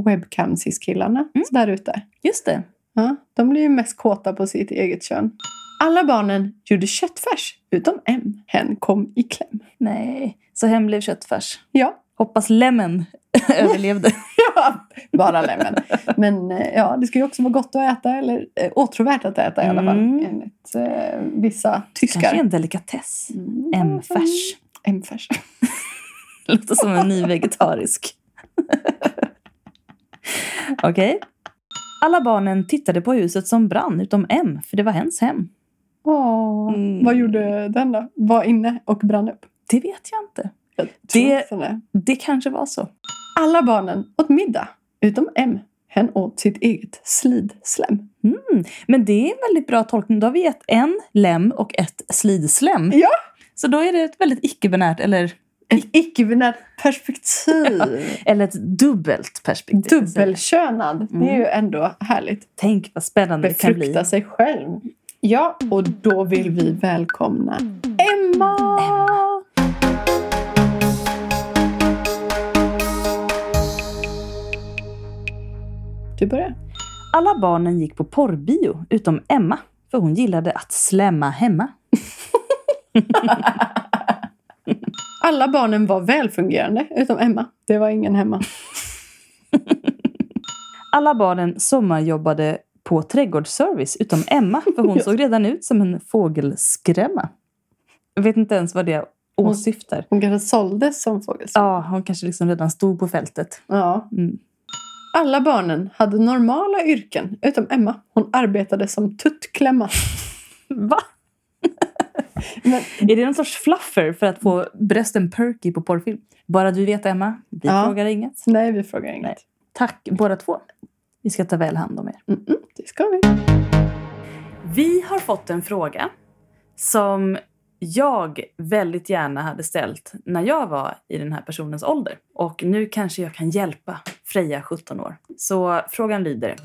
Mm. där ute. Just det. Ja, de blir ju mest kåta på sitt eget kön. Alla barnen gjorde köttfärs, utom en. Hen kom i kläm. Nej, så hem blev köttfärs. Ja, Hoppas lämmen överlevde. ja bara lämmen. Men eh, ja, det ska ju också vara gott att äta, eller eh, åtråvärt att äta i alla fall, Mm. enligt eh, vissa Kanske tyskar. en delikatess. Mm. M-färs. M-färs. Låter som en ny vegetarisk. Okej. Alla barnen tittade på huset som brann utom M, för det var hens hem. Åh, Mm. Vad gjorde den då? Var inne och brann upp? Det vet jag inte. Jag Det- det. Det kanske var så. Alla barnen åt middag, utom M. Hen åt sitt eget slidslem. Mm. Men det är en väldigt bra tolkning. Då har vi gett en lem och ett slidslem. Ja. Så då är det ett väldigt icke-binärt, eller, Ett icke-binärt perspektiv. eller ett dubbelt perspektiv. Dubbelkönad. Det är ju ändå härligt. Tänk vad spännande det kan bli. Befrukta sig själv. Ja, och då vill vi välkomna Emma! Du börjar. Alla barnen gick på porrbio, utom Emma. För hon gillade att slämma hemma. Alla barnen var välfungerande, utom Emma. Det var ingen hemma. Alla barnen sommarjobbade på trädgårdsservice, utom Emma. För hon såg redan ut som en fågelskrämma. Jag vet inte ens vad det åsyftar. Hon kanske såldes som fågel. Ja, hon kanske liksom redan stod på fältet. Ja. Mm. Alla barnen hade normala yrken, utom Emma. Hon arbetade som tuttklämma. Va? Men, Är det någon sorts fluffer för att få brösten perky på porrfilm? Bara du vet, Emma. Vi Ja. frågar inget. nej, vi frågar inget. Nej. Tack båda två. Vi ska ta väl hand om er. Mm -mm, det ska vi. Vi har fått en fråga som jag väldigt gärna hade ställt när jag var i den här personens ålder. Och nu kanske jag kan hjälpa Freja, 17 år. Så frågan lyder.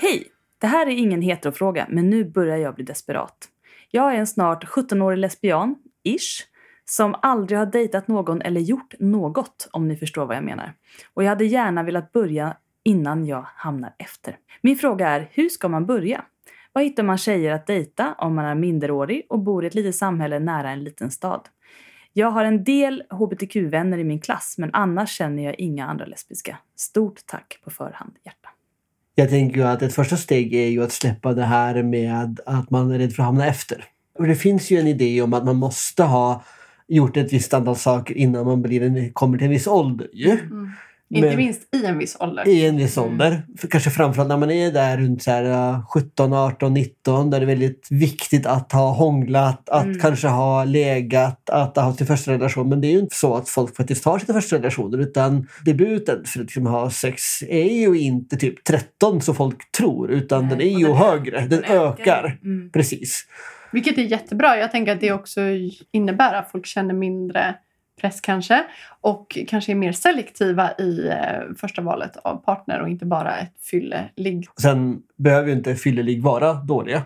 Hej! Det här är ingen heterofråga, men nu börjar jag bli desperat. Jag är en snart 17-årig lesbian, ish, som aldrig har dejtat någon eller gjort något, om ni förstår vad jag menar. Och jag hade gärna velat börja innan jag hamnar efter. Min fråga är, hur ska man börja? Vad hittar man tjejer att dejta om man är minderårig och bor i ett litet samhälle nära en liten stad? Jag har en del hbtq-vänner i min klass, men annars känner jag inga andra lesbiska. Stort tack på förhand, hjärta. Jag tänker ju att ett första steg är ju att släppa det här med att man är rädd för att hamna efter. Och det finns ju en idé om att man måste ha gjort ett visst antal saker innan man blir en, kommer till en viss ålder. Ju. Inte minst i en viss ålder. I en viss ålder. För kanske framförallt när man är där runt så här, uh, 17, 18, 19 där det är väldigt viktigt att ha hånglat, att Mm. kanske ha legat, att ha sin första relation. Men det är ju inte så att folk faktiskt har sina första relationer utan debuten för att liksom ha sex är ju inte typ 13 som folk tror utan Nej, den är ju den högre. Den, ökar. Mm. Precis. Vilket är jättebra. Jag tänker att det också innebär att folk känner mindre press kanske. Och kanske är mer selektiva i eh, första valet av partner och inte bara ett fylle-ligg. Sen behöver ju inte fyllelig vara dåliga.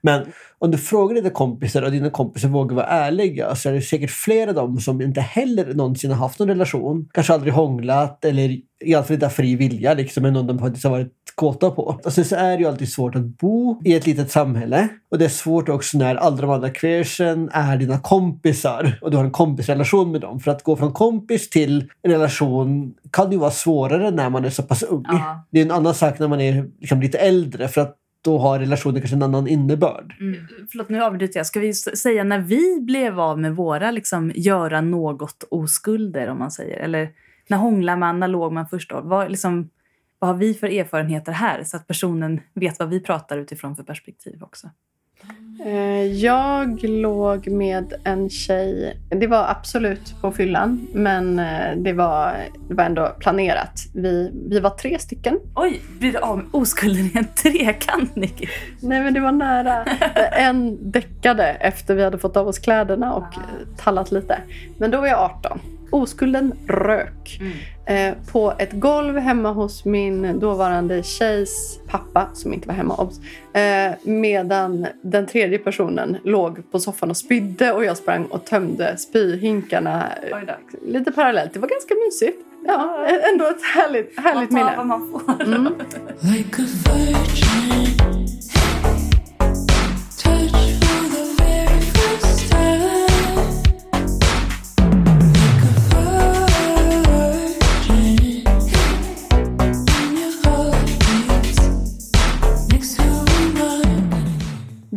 Men om du frågar dina kompisar och dina kompisar vågar vara ärliga så är det säkert flera av dem som inte heller någonsin har haft någon relation. Kanske aldrig hånglat eller i alla fall inte har fri vilja liksom, med någon de faktiskt har varit kåta på. Och sen så är det ju alltid svårt att bo i ett litet samhälle. Och det är svårt också när alla de andra queersen är dina kompisar och du har en kompisrelation med dem. För att gå från kompis till en relation kan ju vara svårare när man är så pass ung. Ja. Det är en annan sak när man är liksom lite äldre för att då har relationen kanske en annan innebörd. Mm. Förlåt, nu avbryter jag. Ska vi säga när vi blev av med våra liksom, göra något oskulder, om man säger? Eller när hånglar man, när låg man först då? Vad, liksom, vad har vi för erfarenheter här? Så att personen vet vad vi pratar utifrån för perspektiv också. Eh, Jag låg med en tjej. Det var absolut på fyllan, men eh, det var, det var ändå planerat. Vi, vi var tre stycken. Oj, blir du av med oskulden i en trekant, Nicky? Nej, men det var nära. En däckade efter vi hade fått av oss kläderna och eh, tallat lite. Men då var jag 18. Oskulden rök. Eh, på ett golv hemma hos min dåvarande tjejs pappa, som inte var hemma obs, eh, medan den tredje personen låg på soffan och spydde och jag sprang och tömde spyhinkarna lite parallellt. Det var ganska mysigt. Ja, ändå ett härligt, härligt Man tar minne. vad man får. Mm.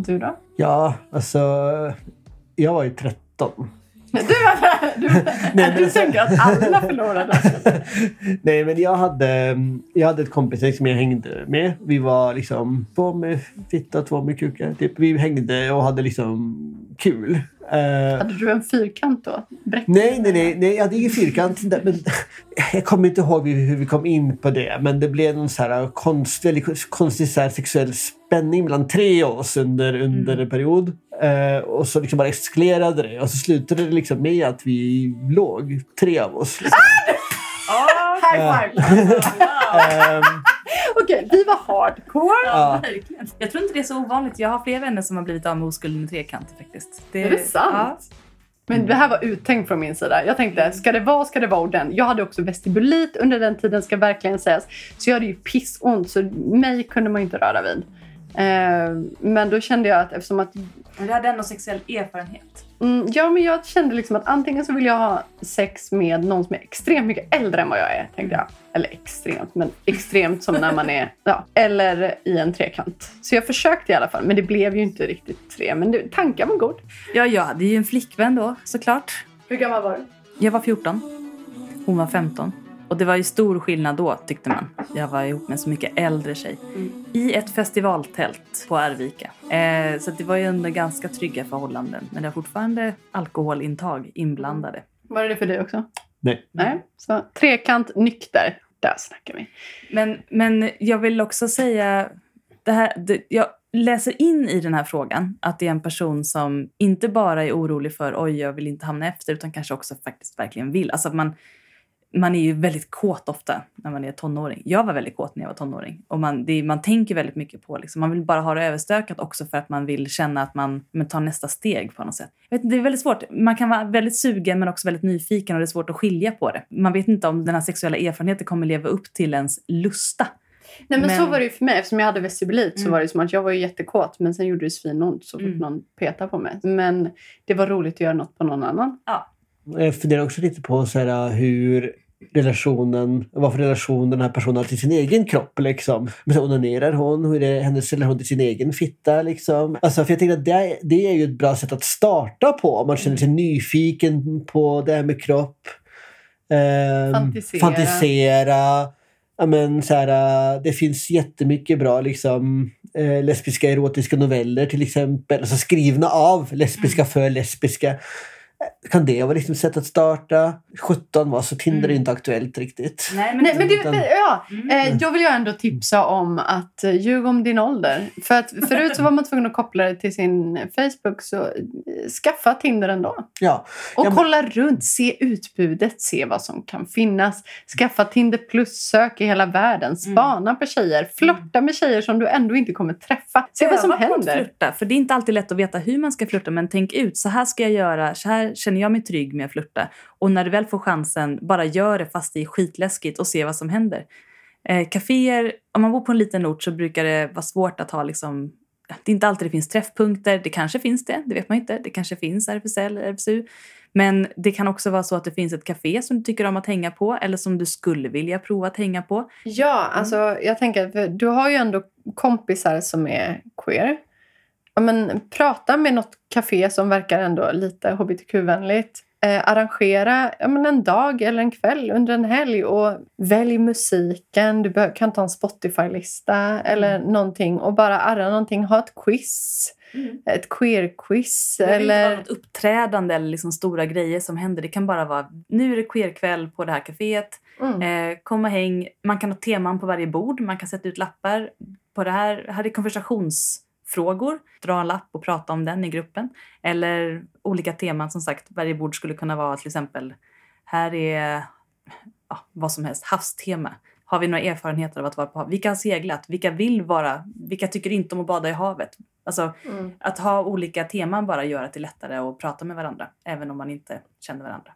Du då? Ja, alltså... Jag var ju 13. Du, du, men du alltså- tänker att alla förlorade. Nej, men jag hade, jag hade ett kompisgäng som jag hängde med. Vi var liksom två med fitta, två med kukar. Typ. Vi hängde och hade liksom kul. Eh, Hade du en fyrkant då? Bräck- Nej, nej, nej, nej, jag hade ingen fyrkant. Men, jag kommer inte ihåg hur vi kom in på det, men det blev någon så här konst, väldigt konstig så här sexuell spänning mellan tre av oss under, under en period. Eh, och så liksom bara eskalerade det och så slutade det liksom med att vi låg, tre av oss. Liksom. High five! Ehm, Okej, vi var hardcore. ja. Verkligen. Jag tror inte det är så ovanligt. Jag har fler vänner som har blivit av med oskulden i trekanter faktiskt. Är det sant? Men det här var uttänkt från min sida. Jag tänkte, ska det vara, ska det vara ordentligt. Jag hade också vestibulit under den tiden, ska verkligen sägas. Så jag hade ju pissont, så mig kunde man inte röra vid. Eh, men då kände jag att eftersom att... Men du hade ändå sexuell erfarenhet. Mm, ja, men jag kände liksom att antingen så vill jag ha sex med någon som är extremt mycket äldre än vad jag är, tänkte jag. Eller extremt, men extremt som när man är... Ja, eller i en trekant. Så jag försökte i alla fall, men det blev ju inte riktigt tre. Men det, tanken var god. Ja, jag hade ju en flickvän då såklart. Hur gammal var du? Jag var 14. Hon var 15. Och det var ju stor skillnad då tyckte man. Jag var ihop med en så mycket äldre tjej. I ett festivaltält på Arvika. Eh, så att det var ju under ganska trygga förhållanden. Men det var fortfarande alkoholintag inblandade. Var det det för dig också? Nej. Nej. Så trekant, nykter. Där snackar vi. Men, men jag vill också säga, det här, det, jag läser in i den här frågan att det är en person som inte bara är orolig för oj, jag vill inte hamna efter, utan kanske också faktiskt verkligen vill. Alltså att man, man är ju väldigt kåt ofta när man är tonåring. Jag var väldigt kåt när jag var tonåring. Och man, det, man tänker väldigt mycket på, liksom, man vill bara ha det överstökat också för att man vill känna att man men, tar nästa steg på något sätt. Vet, det är väldigt svårt. Man kan vara väldigt sugen men också väldigt nyfiken och det är svårt att skilja på det. Man vet inte om den här sexuella erfarenheten kommer leva upp till ens lusta. Nej men, Men- så var det ju för mig. Eftersom jag hade vestibulit så Mm. var det som att jag var ju jättekåt men sen gjorde det svinont så fort Mm. någon petade på mig. Men det var roligt att göra något på någon annan. Jag funderar också lite på så här, hur relationen, vad för relation den här personen har till sin egen kropp. Liksom. Men så onanerar hon? Hur är hennes relation till sin egen fitta? Liksom? Alltså, för jag tänker att det, är- det är ju ett bra sätt att starta på om man känner sig nyfiken på det här med kropp. Ehm, Fantisera. fantisera. Ja, men, så här, äh, det finns jättemycket bra liksom, eh, lesbiska erotiska noveller till exempel. Alltså, skrivna av lesbiska för lesbiska. Kan det vara liksom sätt att starta? 17 var så Tinder är Mm. inte aktuellt riktigt. Nej, Nej, men det, men, ja, Mm. eh, jag vill ju ändå tipsa om att eh, ljug om din ålder. För att förut så var man tvungen att koppla det till sin Facebook. Så eh, skaffa Tinder ändå. Ja. Och Ja, men- kolla runt, se utbudet, se vad som kan finnas. Skaffa Tinder plus, sök i hela världen, spana på tjejer, flörta med tjejer som du ändå inte kommer träffa. Se vad som Öva på att händer. Flirta, för det är inte alltid lätt att veta hur man ska flirta, men tänk ut. Så här ska jag göra, så här känner jag mig trygg med att flirta. Och när du väl får chansen, bara gör det fast det är skitläskigt och se vad som händer. Eh, caféer, om man bor på en liten ort så brukar det vara svårt att ha liksom det är inte alltid det finns träffpunkter. Det kanske finns det, det vet man inte. Det kanske finns RFSL, RFSU. Men det kan också vara så att det finns ett café som du tycker om att hänga på eller som du skulle vilja prova att hänga på. Ja, alltså jag tänker, för du har ju ändå kompisar som är queer. Ja, men, prata med något café som verkar ändå lite hbtq-vänligt. Eh, arrangera ja, men en dag eller en kväll under en helg och välj musiken. Du kan ta en Spotify-lista eller någonting och bara arra någonting. Ha ett quiz. Ett queer-quiz. Det behöver inte vara Eller... något uppträdande eller liksom stora grejer som händer. Det kan bara vara nu är det queerkväll på det här kaféet. Mm. Eh, kom och häng. Man kan ha teman på varje bord. Man kan sätta ut lappar på det här. Här är konversationsfrågor. Dra en lapp och prata om den i gruppen. Eller olika teman som sagt. Varje bord skulle kunna vara till exempel Här är ja, vad som helst, havstema. Har vi några erfarenheter av att vara på hav? Vilka har seglat? Vilka vill vara? Vilka tycker inte om att bada i havet? Alltså, Mm. att ha olika teman bara gör att det är lättare att prata med varandra, även om man inte känner varandra.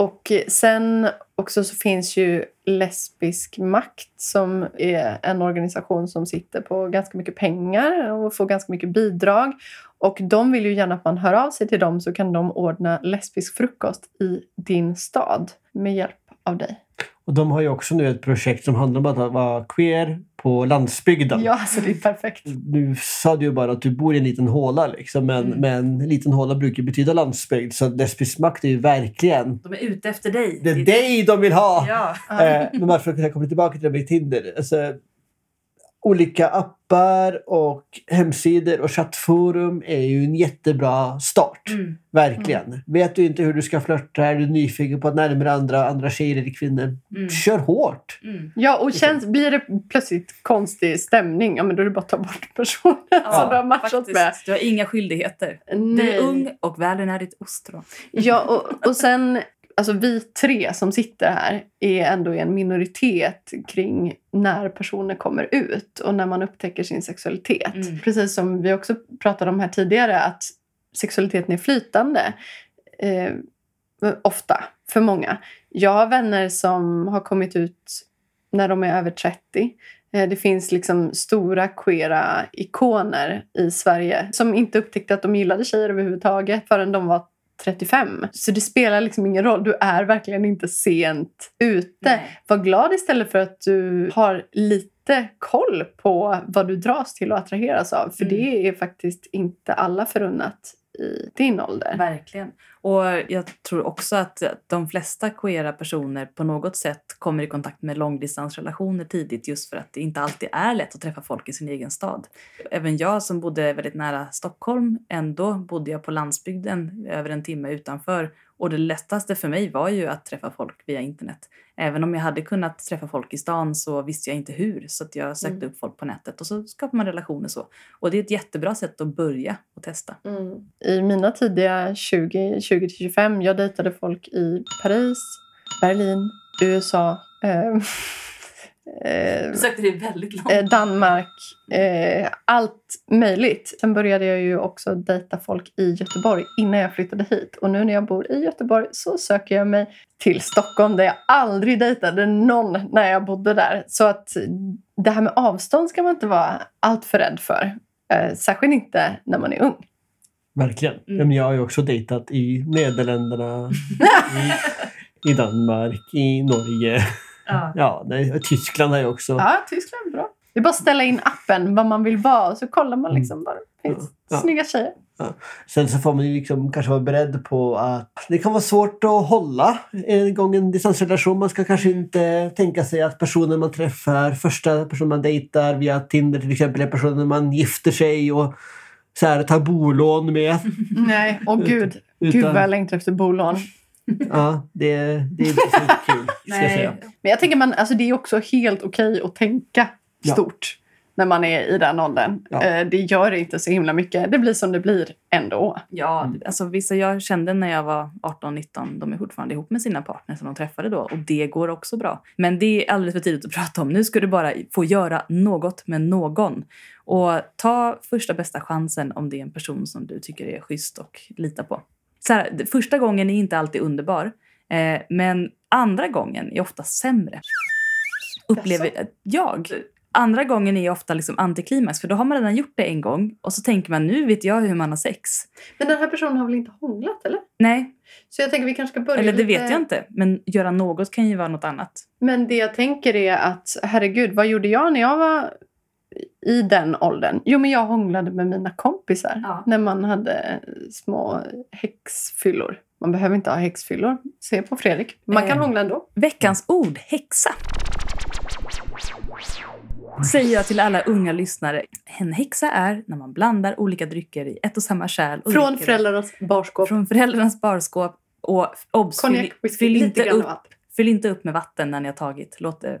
Och sen också så finns ju Lesbisk makt som är en organisation som sitter på ganska mycket pengar och får ganska mycket bidrag. Och de vill ju gärna att man hör av sig till dem så kan de ordna lesbisk frukost i din stad med hjälp av dig. Och de har ju också nu ett projekt som handlar om att vara queer på landsbygden. Ja, så det är perfekt. Nu sa du ju bara att du bor i en liten håla, liksom, men, Mm. men en liten håla brukar betyda landsbygd. Så lesbisk makt är ju verkligen... De är ute efter dig. Det är dig de vill ha! Ja. Eh, men varför jag kommer tillbaka till det med Tinder. Alltså, olika appar och hemsidor och chattforum är ju en jättebra start. Mm. Verkligen. Vet du inte hur du ska flörta, är du nyfiken på att närma andra, andra tjejer eller kvinnor, Mm. kör hårt. Mm. Ja, och känns, blir det plötsligt konstig stämning, ja men då är det bara att ta bort personen som du har matchat faktiskt. med. Du har inga skyldigheter. Du Nej. är ung och världen är ditt ostron. Ja, och, och sen, alltså vi tre som sitter här är ändå en minoritet kring när personer kommer ut och när man upptäcker sin sexualitet. Mm. Precis som vi också pratade om här tidigare, att sexualiteten är flytande. Eh, ofta, för många. Jag har vänner som har kommit ut när de är över 30. Eh, Det finns liksom stora queera ikoner i Sverige som inte upptäckte att de gillade tjejer överhuvudtaget förrän de var 35. Så det spelar liksom ingen roll. Du är verkligen inte sent ute. Nej. Var glad istället för att du har lite koll på vad du dras till och attraheras av. För Mm. det är faktiskt inte alla förunnat i din ålder. Verkligen. Och jag tror också att de flesta queera personer på något sätt kommer i kontakt med långdistansrelationer tidigt just för att det inte alltid är lätt att träffa folk i sin egen stad. Även jag som bodde väldigt nära Stockholm, ändå bodde jag på landsbygden över en timme utanför. Och det lättaste för mig var ju att träffa folk via internet. Även om jag hade kunnat träffa folk i stan så visste jag inte hur. Så att jag sökte Mm. upp folk på nätet och så skapar man relationer så. Och det är ett jättebra sätt att börja och testa. Mm. I mina tidiga 20, 20-25, jag dejtade folk i Paris, Berlin, USA, eh, eh, sökte dig väldigt långt. eh, Danmark, eh, allt möjligt. Sen började jag ju också dejta folk i Göteborg innan jag flyttade hit. Och nu när jag bor i Göteborg så söker jag mig till Stockholm där jag aldrig dejtade någon när jag bodde där. Så att det här med avstånd ska man inte vara allt för rädd för. Eh, särskilt inte när man är ung. Verkligen. Mm. Men jag har ju också dejtat i Nederländerna, i, i Danmark, i Norge. Ja. Ja, Tyskland har jag också. Ja, Tyskland är bra. Det är bara att ställa in appen vad man vill vara och så kollar man liksom vad det finns. Mm. Ja. Snygga tjejer. Sen så får man ju liksom kanske vara beredd på att det kan vara svårt att hålla en gång en distansrelation. Man ska kanske inte tänka sig att personen man träffar, första personen man dejtar via Tinder till exempel, är personen man gifter sig och så här, tar bolån med. Nej, åh gud. Gud Utan- vad jag längtar efter bolån. Ja, det, det är inte så kul. Ska jag säga. Men jag tänker man, alltså det är också helt okej att tänka Ja. stort när man är i den åldern. Ja. Eh, Det gör inte så himla mycket. Det blir som det blir ändå. Ja, alltså vissa jag kände när jag var 18-19, de är fortfarande ihop med sina partners som de träffade då och det går också bra. Men det är alldeles för tidigt att prata om. Nu ska du bara få göra något med någon. Och ta första bästa chansen om det är en person som du tycker är schysst och lita på. Så här, första gången är inte alltid underbar, eh, men andra gången är ofta sämre. Upplever jag. Andra gången är ofta liksom antiklimax för då har man redan gjort det en gång och så tänker man nu vet jag hur man har sex. Men den här personen har väl inte hånglat eller? Nej, Så jag tänker vi kanske ska börja eller det lite... vet jag inte. Men göra något kan ju vara något annat. Men det jag tänker är att herregud, vad gjorde jag när jag var i den åldern? Jo, men jag hånglade med mina kompisar Ja. när man hade små häxfyllor. Man behöver inte ha häxfyllor. Se på Fredrik. Man kan Eh. hångla ändå. Veckans ord, häxa. Säger jag till alla unga lyssnare. En häxa är när man blandar olika drycker i ett och samma kärl. Och Från föräldrarnas barskåp. Från föräldrarnas barskåp. Och obs, Konjak, fyll, whisky, fyll, inte upp, fyll inte upp med vatten när ni har tagit. Låt det,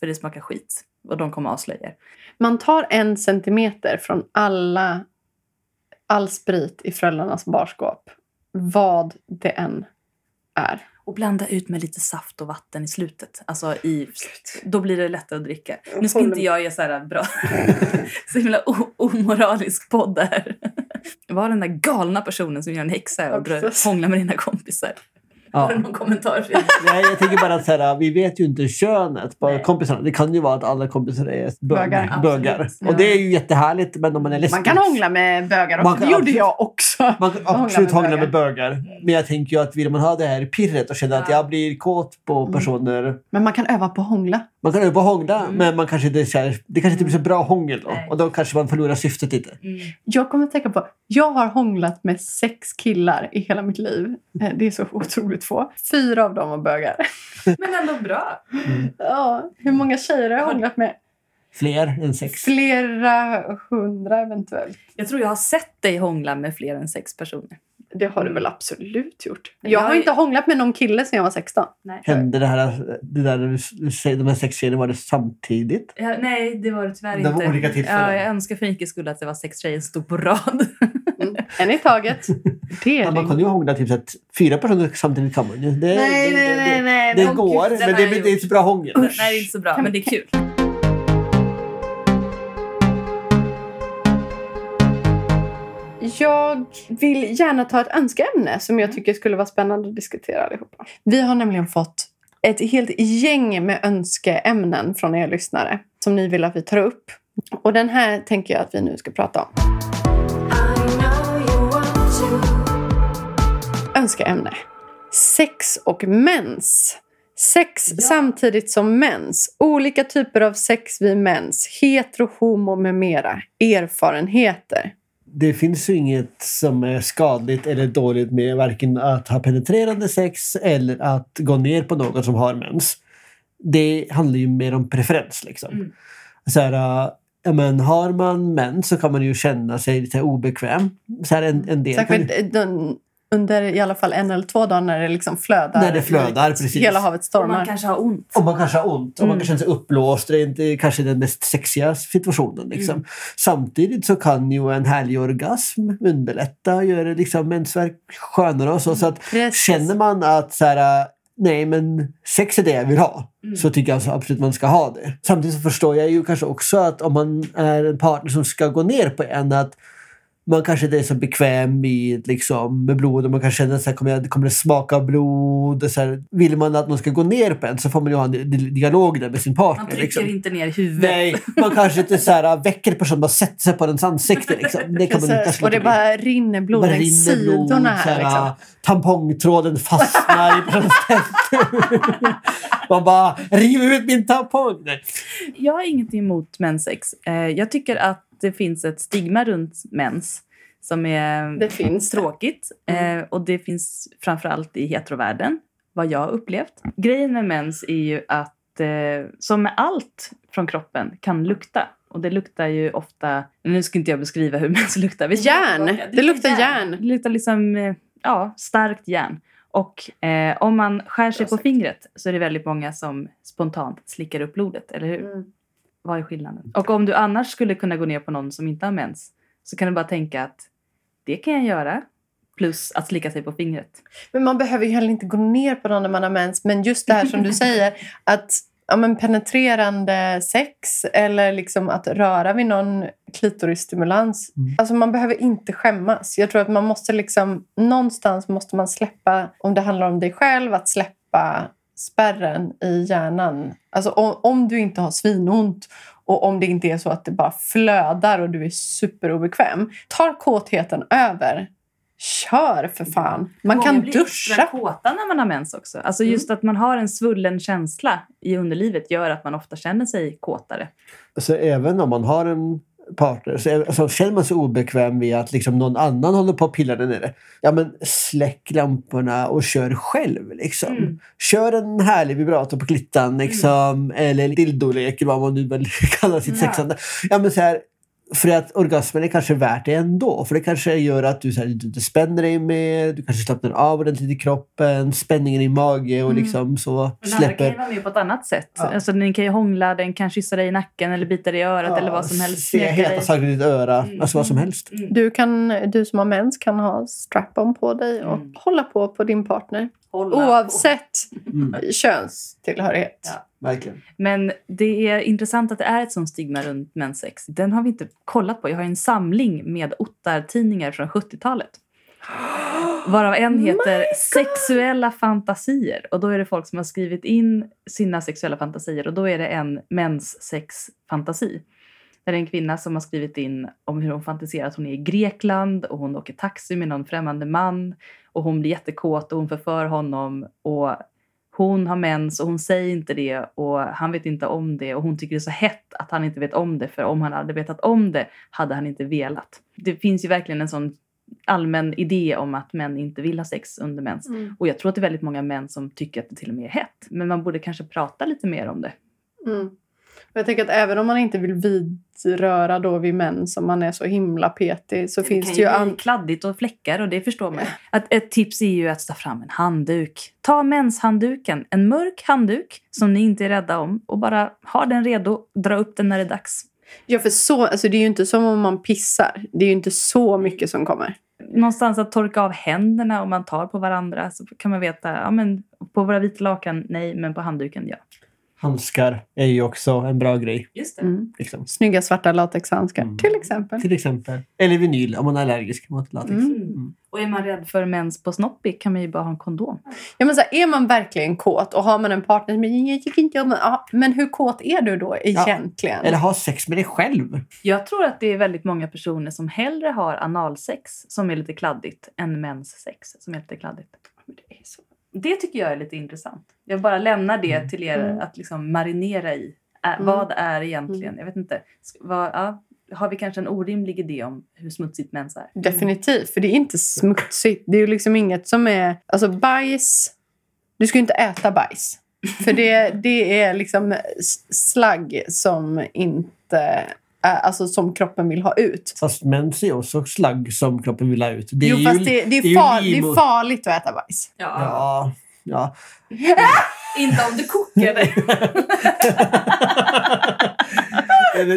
för det smakar skit. Och de kommer avslöja. Man tar en centimeter från alla, all sprit i föräldrarnas barskåp. Vad det än är. Och blanda ut med lite saft och vatten i slutet. Alltså i, då blir det lättare att dricka. Nu ska inte jag ge så här bra, så himla omoralisk podd där. Var den där galna personen som gör en häxa och hånglar med dina kompisar. Har Ja. du någon kommentar? Nej, jag tänker bara att så här, vi vet ju inte könet på Nej. kompisarna. Det kan ju vara att alla kompisar är bög, Bögar. bögar. Och det är ju jättehärligt, men om man är lesbisk... Man kan hångla med bögar Man också. kan Det gjorde jag också. Man kan absolut med hångla bögar. med bögar. Men jag tänker ju att vill man ha det här pirret och känna att Ja. jag blir kåt på Mm. personer. Men man kan öva på att hångla. Man kan öva hångla, men man kanske inte, så här, det kanske inte blir så bra hångel då. Nej. Och då kanske man förlorar syftet lite. Mm. Jag kommer att tänka på, jag har hånglat med sex killar i hela mitt liv. Eh, Det är så otroligt få. Fyra av dem var bögar. Men ändå bra. Ja, hur många tjejer har jag hånglat med? Fler än sex. Flera hundra eventuellt. Jag tror jag har sett dig hångla med fler än sex personer. Det har du väl absolut gjort? Jag Jag har inte hånglat med någon kille sedan jag var 16. Nej. Hände det här, det där de här sex tjejerna, var det samtidigt? Ja, nej, det var det tyvärr Det var inte. olika tillfällen. Ja, jag önskar för Nikes skull att det var sex tjejer som stod på rad. Mm. En i taget. Det Ja, är man kan ju hångla typ så att fyra personer samtidigt kan man ju. Det, Nej, det, nej, nej, nej. Det går, gud, det men har det, det är inte så bra hångel. Nej, det är inte så bra, men det är kul. Jag vill gärna ta ett önskeämne som jag tycker skulle vara spännande att diskutera allihopa. Vi har nämligen fått ett helt gäng med önskeämnen från er lyssnare som ni vill att vi tar upp. Och den här tänker jag att vi nu ska prata om. Önskeämne. Sex och mens. Sex samtidigt som mens. Olika typer av sex vid mens. Hetero, homo med mera. Erfarenheter. Det finns ju inget som är skadligt eller dåligt med varken att ha penetrerande sex eller att gå ner på någon som har mens. Det handlar ju mer om preferens. Liksom. Mm. Så här, äh, ja, men har man mens så kan man ju känna sig lite obekväm. Så här, en, en del Särskilt under i alla fall en eller två dagar när det liksom flödar. När det flödar, precis. Hela havet Och stormar. man kanske har ont. om man kanske har ont, om man Mm. kan känna sig uppblåst. Det är inte kanske den mest sexiga situationen. Liksom. Mm. Samtidigt så kan ju en härlig orgasm underlätta och göra liksom mensvärk skönare. Och så, så att Precis. Känner man att så här, nej men sex är det jag vill ha Mm. så tycker jag absolut man ska ha det. Samtidigt så förstår jag ju kanske också att om man är en partner som ska gå ner på en att man kanske inte är så bekväm med, liksom, med blod och man kan känna att så här, kommer, jag, kommer det smaka blod? Och så här, vill man att någon ska gå ner på en så får man ju ha en di- di- dialog där med sin partner. Man trycker liksom. inte ner huvudet. Nej, man kanske inte så här, väcker personen bara sätter sig på ens ansikte. Liksom. Det kan man inte Och det bara rinner blod Bara längs blod, sidorna här. så här, liksom. Tampongtråden fastnar i bröstet. Man bara river ut min tampong. Nej. Jag har ingenting emot menssex. Eh, Jag tycker att det finns ett stigma runt mens som är Det finns det. tråkigt. Mm. Eh, Och det finns framförallt i heterovärlden, vad jag har upplevt. Grejen med mens är ju att, eh, som med allt från kroppen, kan lukta. Och det luktar ju ofta... Nu ska inte jag beskriva hur mens luktar. Vi ska Järn. tillbaka. Det luktar järn. Det luktar liksom, eh, ja, starkt järn. Och eh, om man skär sig Bra på sagt. fingret så är det väldigt många som spontant slickar upp blodet, eller hur? Mm. Vad är skillnaden? Och om du annars skulle kunna gå ner på någon som inte har mens så kan du bara tänka att det kan jag göra. Plus att slicka sig på fingret. Men man behöver ju heller inte gå ner på någon när man har mens. Men just det här som du säger, att ja, men penetrerande sex eller liksom att röra vid någon klitorisstimulans. Mm. Alltså man behöver inte skämmas. Jag tror att man måste liksom, någonstans måste man släppa, om det handlar om dig själv, att släppa spärren i hjärnan. Alltså om, om du inte har svinont och om det inte är så att det bara flödar och du är superobekväm. Tar kåtheten över, kör för fan. Man kan Många blir duscha. kåta när man har mens också. Alltså just att man har en svullen känsla i underlivet gör att man ofta känner sig kåtare. Så även om man har en partner så är, alltså, känner man sig obekväm vid att liksom, någon annan håller på och pillar där nere. Ja men släck lamporna och kör själv. Liksom. Mm. Kör en härlig vibrator på klittan liksom, eller dildolek eller vad man nu vill kalla sitt Ja. sexande. Ja, men så här, för att orgasmen är kanske värt det ändå. För det kanske gör att du, så här, du inte spänner dig mer, du kanske slappnar av ordentligt i kroppen, spänningen i mage och Mm. liksom så Men andra kan ju släpper. vara med på ett annat sätt. Ja. Alltså, den kan ju hångla, den kan kyssa dig i nacken eller bita dig i örat eller vad som helst. Se heta saker i ditt öra, Mm. alltså vad som helst. Mm. Du, kan, du som har mens kan ha strap-on på dig och Mm. hålla på på din partner. Hålla Oavsett Mm. könstillhörighet. Ja. Verkligen. Men det är intressant att det är ett sånt stigma runt menssex. Den har vi inte kollat på. Jag har en samling med ottar-tidningar från 70-talet. Varav en heter Sexuella fantasier. Och då är det folk som har skrivit in sina sexuella fantasier. Och då är det en menssexfantasi. Där är en kvinna som har skrivit in om hur hon fantiserar att hon är i Grekland och hon åker taxi med någon främmande man. Och hon blir jättekåt och hon förför honom. Och hon har mens och hon säger inte det och han vet inte om det och hon tycker det är så hett att han inte vet om det för om han hade vetat om det hade han inte velat. Det finns ju verkligen en sån allmän idé om att män inte vill ha sex under mens. Mm. Och jag tror att det är väldigt många män som tycker att det till och med är hett. Men man borde kanske prata lite mer om det. Mm. Jag tänker att även om man inte vill vidröra då vid män som man är så himla petig så finns kan det ju an- kladdigt och fläckar och det förstår man. Att ett tips är ju att ta fram en handduk. Ta menshandduken, en mörk handduk som ni inte är rädda om och bara ha den redo, dra upp den när det är dags. Ja, för så, alltså det är ju inte som om man pissar. Det är ju inte så mycket som kommer. någonstans att torka av händerna om man tar på varandra. Så kan man veta, ja men på våra vita lakan, nej, men på handduken, ja. Handskar är ju också en bra grej. Just det. Mm. Liksom. Snygga svarta latexhandskar Mm. till exempel. Till exempel. Eller vinyl om man är allergisk mot latex. Mm. Mm. Och är man rädd för mens på snoppig kan man ju bara ha en kondom. Ja, men så här, är man verkligen kåt och har man en partner som säger jag tycker inte om ja, Men hur kåt är du då egentligen? Eller ha sex med dig själv. Jag tror att det är väldigt många personer som hellre har analsex som är lite kladdigt än menssex som är lite kladdigt. Det är så. Det tycker jag är lite intressant. Jag bara lämnar det Mm. till er Mm. att liksom marinera i. Ä, Mm. Vad är egentligen, jag vet inte, vad, ja, har vi kanske en orimlig idé om hur smutsigt mens är? Definitivt, för det är inte smutsigt. Det är ju liksom inget som är... Alltså bajs... Du ska ju inte äta bajs. För det, det är liksom slagg som inte... Är, alltså som kroppen vill ha ut. Fast mens är också slagg som kroppen vill ha ut. Det är jo, ju, fast det, det, är far, det liv och- är farligt att äta bajs. Ja, ja. Inte om du kokar det.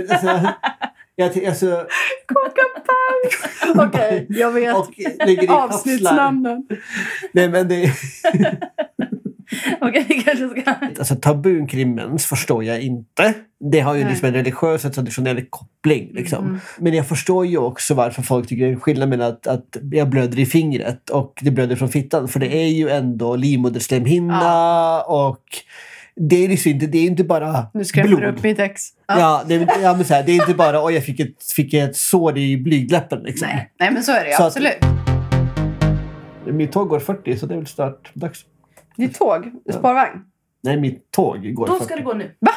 Alltså, jag, alltså, Koka bajs! Okej, jag vet. Avsnittsnamnen. Nej, men det, Okej, vi kanske ska... alltså, tabun kring mens förstår jag inte. Det har ju Nej. liksom en religiös och traditionell koppling. Liksom. Mm. Men jag förstår ju också varför folk tycker det är skillnad mellan att, att jag blöder i fingret och det blöder från fittan. För det är ju ändå livmoderslemhinna och det är liksom inte, det är inte bara Nu skrämmer blod. du upp mitt ex. Ja. Ja, det, är- ja men så här, det är inte bara oj jag fick ett, fick ett sår i blygdläppen. Liksom. Nej. Nej, men så är det ju. Så att- Absolut. Mitt tåg går 40 så det är väl snart dags. Ditt tåg, spårvagn. Nej, mitt tåg går Då 40. ska det gå nu. Va?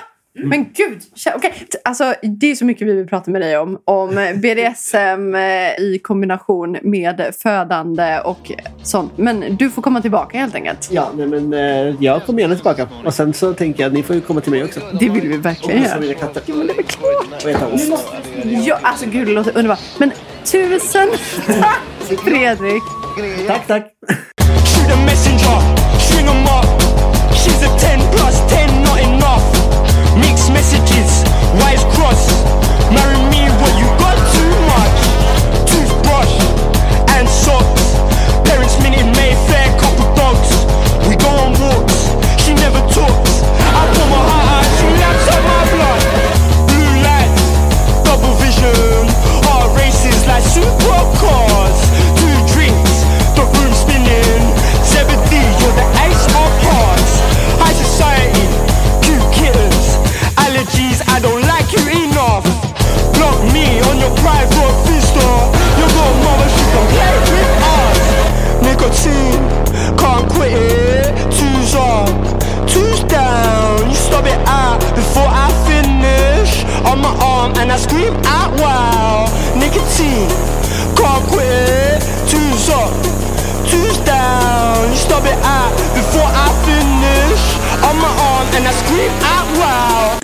Men gud! t- alltså, det är så mycket vi vill prata med dig om. Om BDSM eh, i kombination med födande och sånt. Men du får komma tillbaka helt enkelt. Ja, nej, men eh, jag kommer gärna tillbaka. Och sen så tänker jag att ni får ju komma till mig också. Det vill vi verkligen Och göra. mina katter. Jo, men det är väl klart. Och äta ost. Ja, alltså gud, det låter underbart. Men tusen tack Fredrik! Tack, tack. She's a 10 plus 10, not enough. Mixed messages, wires cross. Marry me, what you got too much. Toothbrush and socks. Parents minute Mayfair, couple dogs. We go on walks, she never talks. I pull my heart out, she laps on my blood. Blue lights, double vision. Heart races like supercars. Me on your private vista. Your little mother, she play with us. Nicotine, can't quit it. Two's up, two's down. You stop it out before I finish. On my arm and I scream out wow. Nicotine, can't quit it. Two's up, two's down. You stop it out before I finish. On my arm and I scream out wow.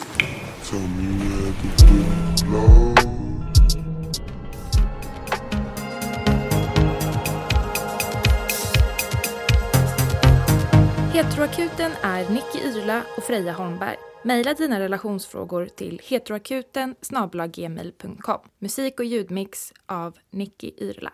Heteroakuten är Nicky Yrla och Freja Holmberg. Maila dina relationsfrågor till heteroakuten Musik och ljudmix av Nicky Yrla.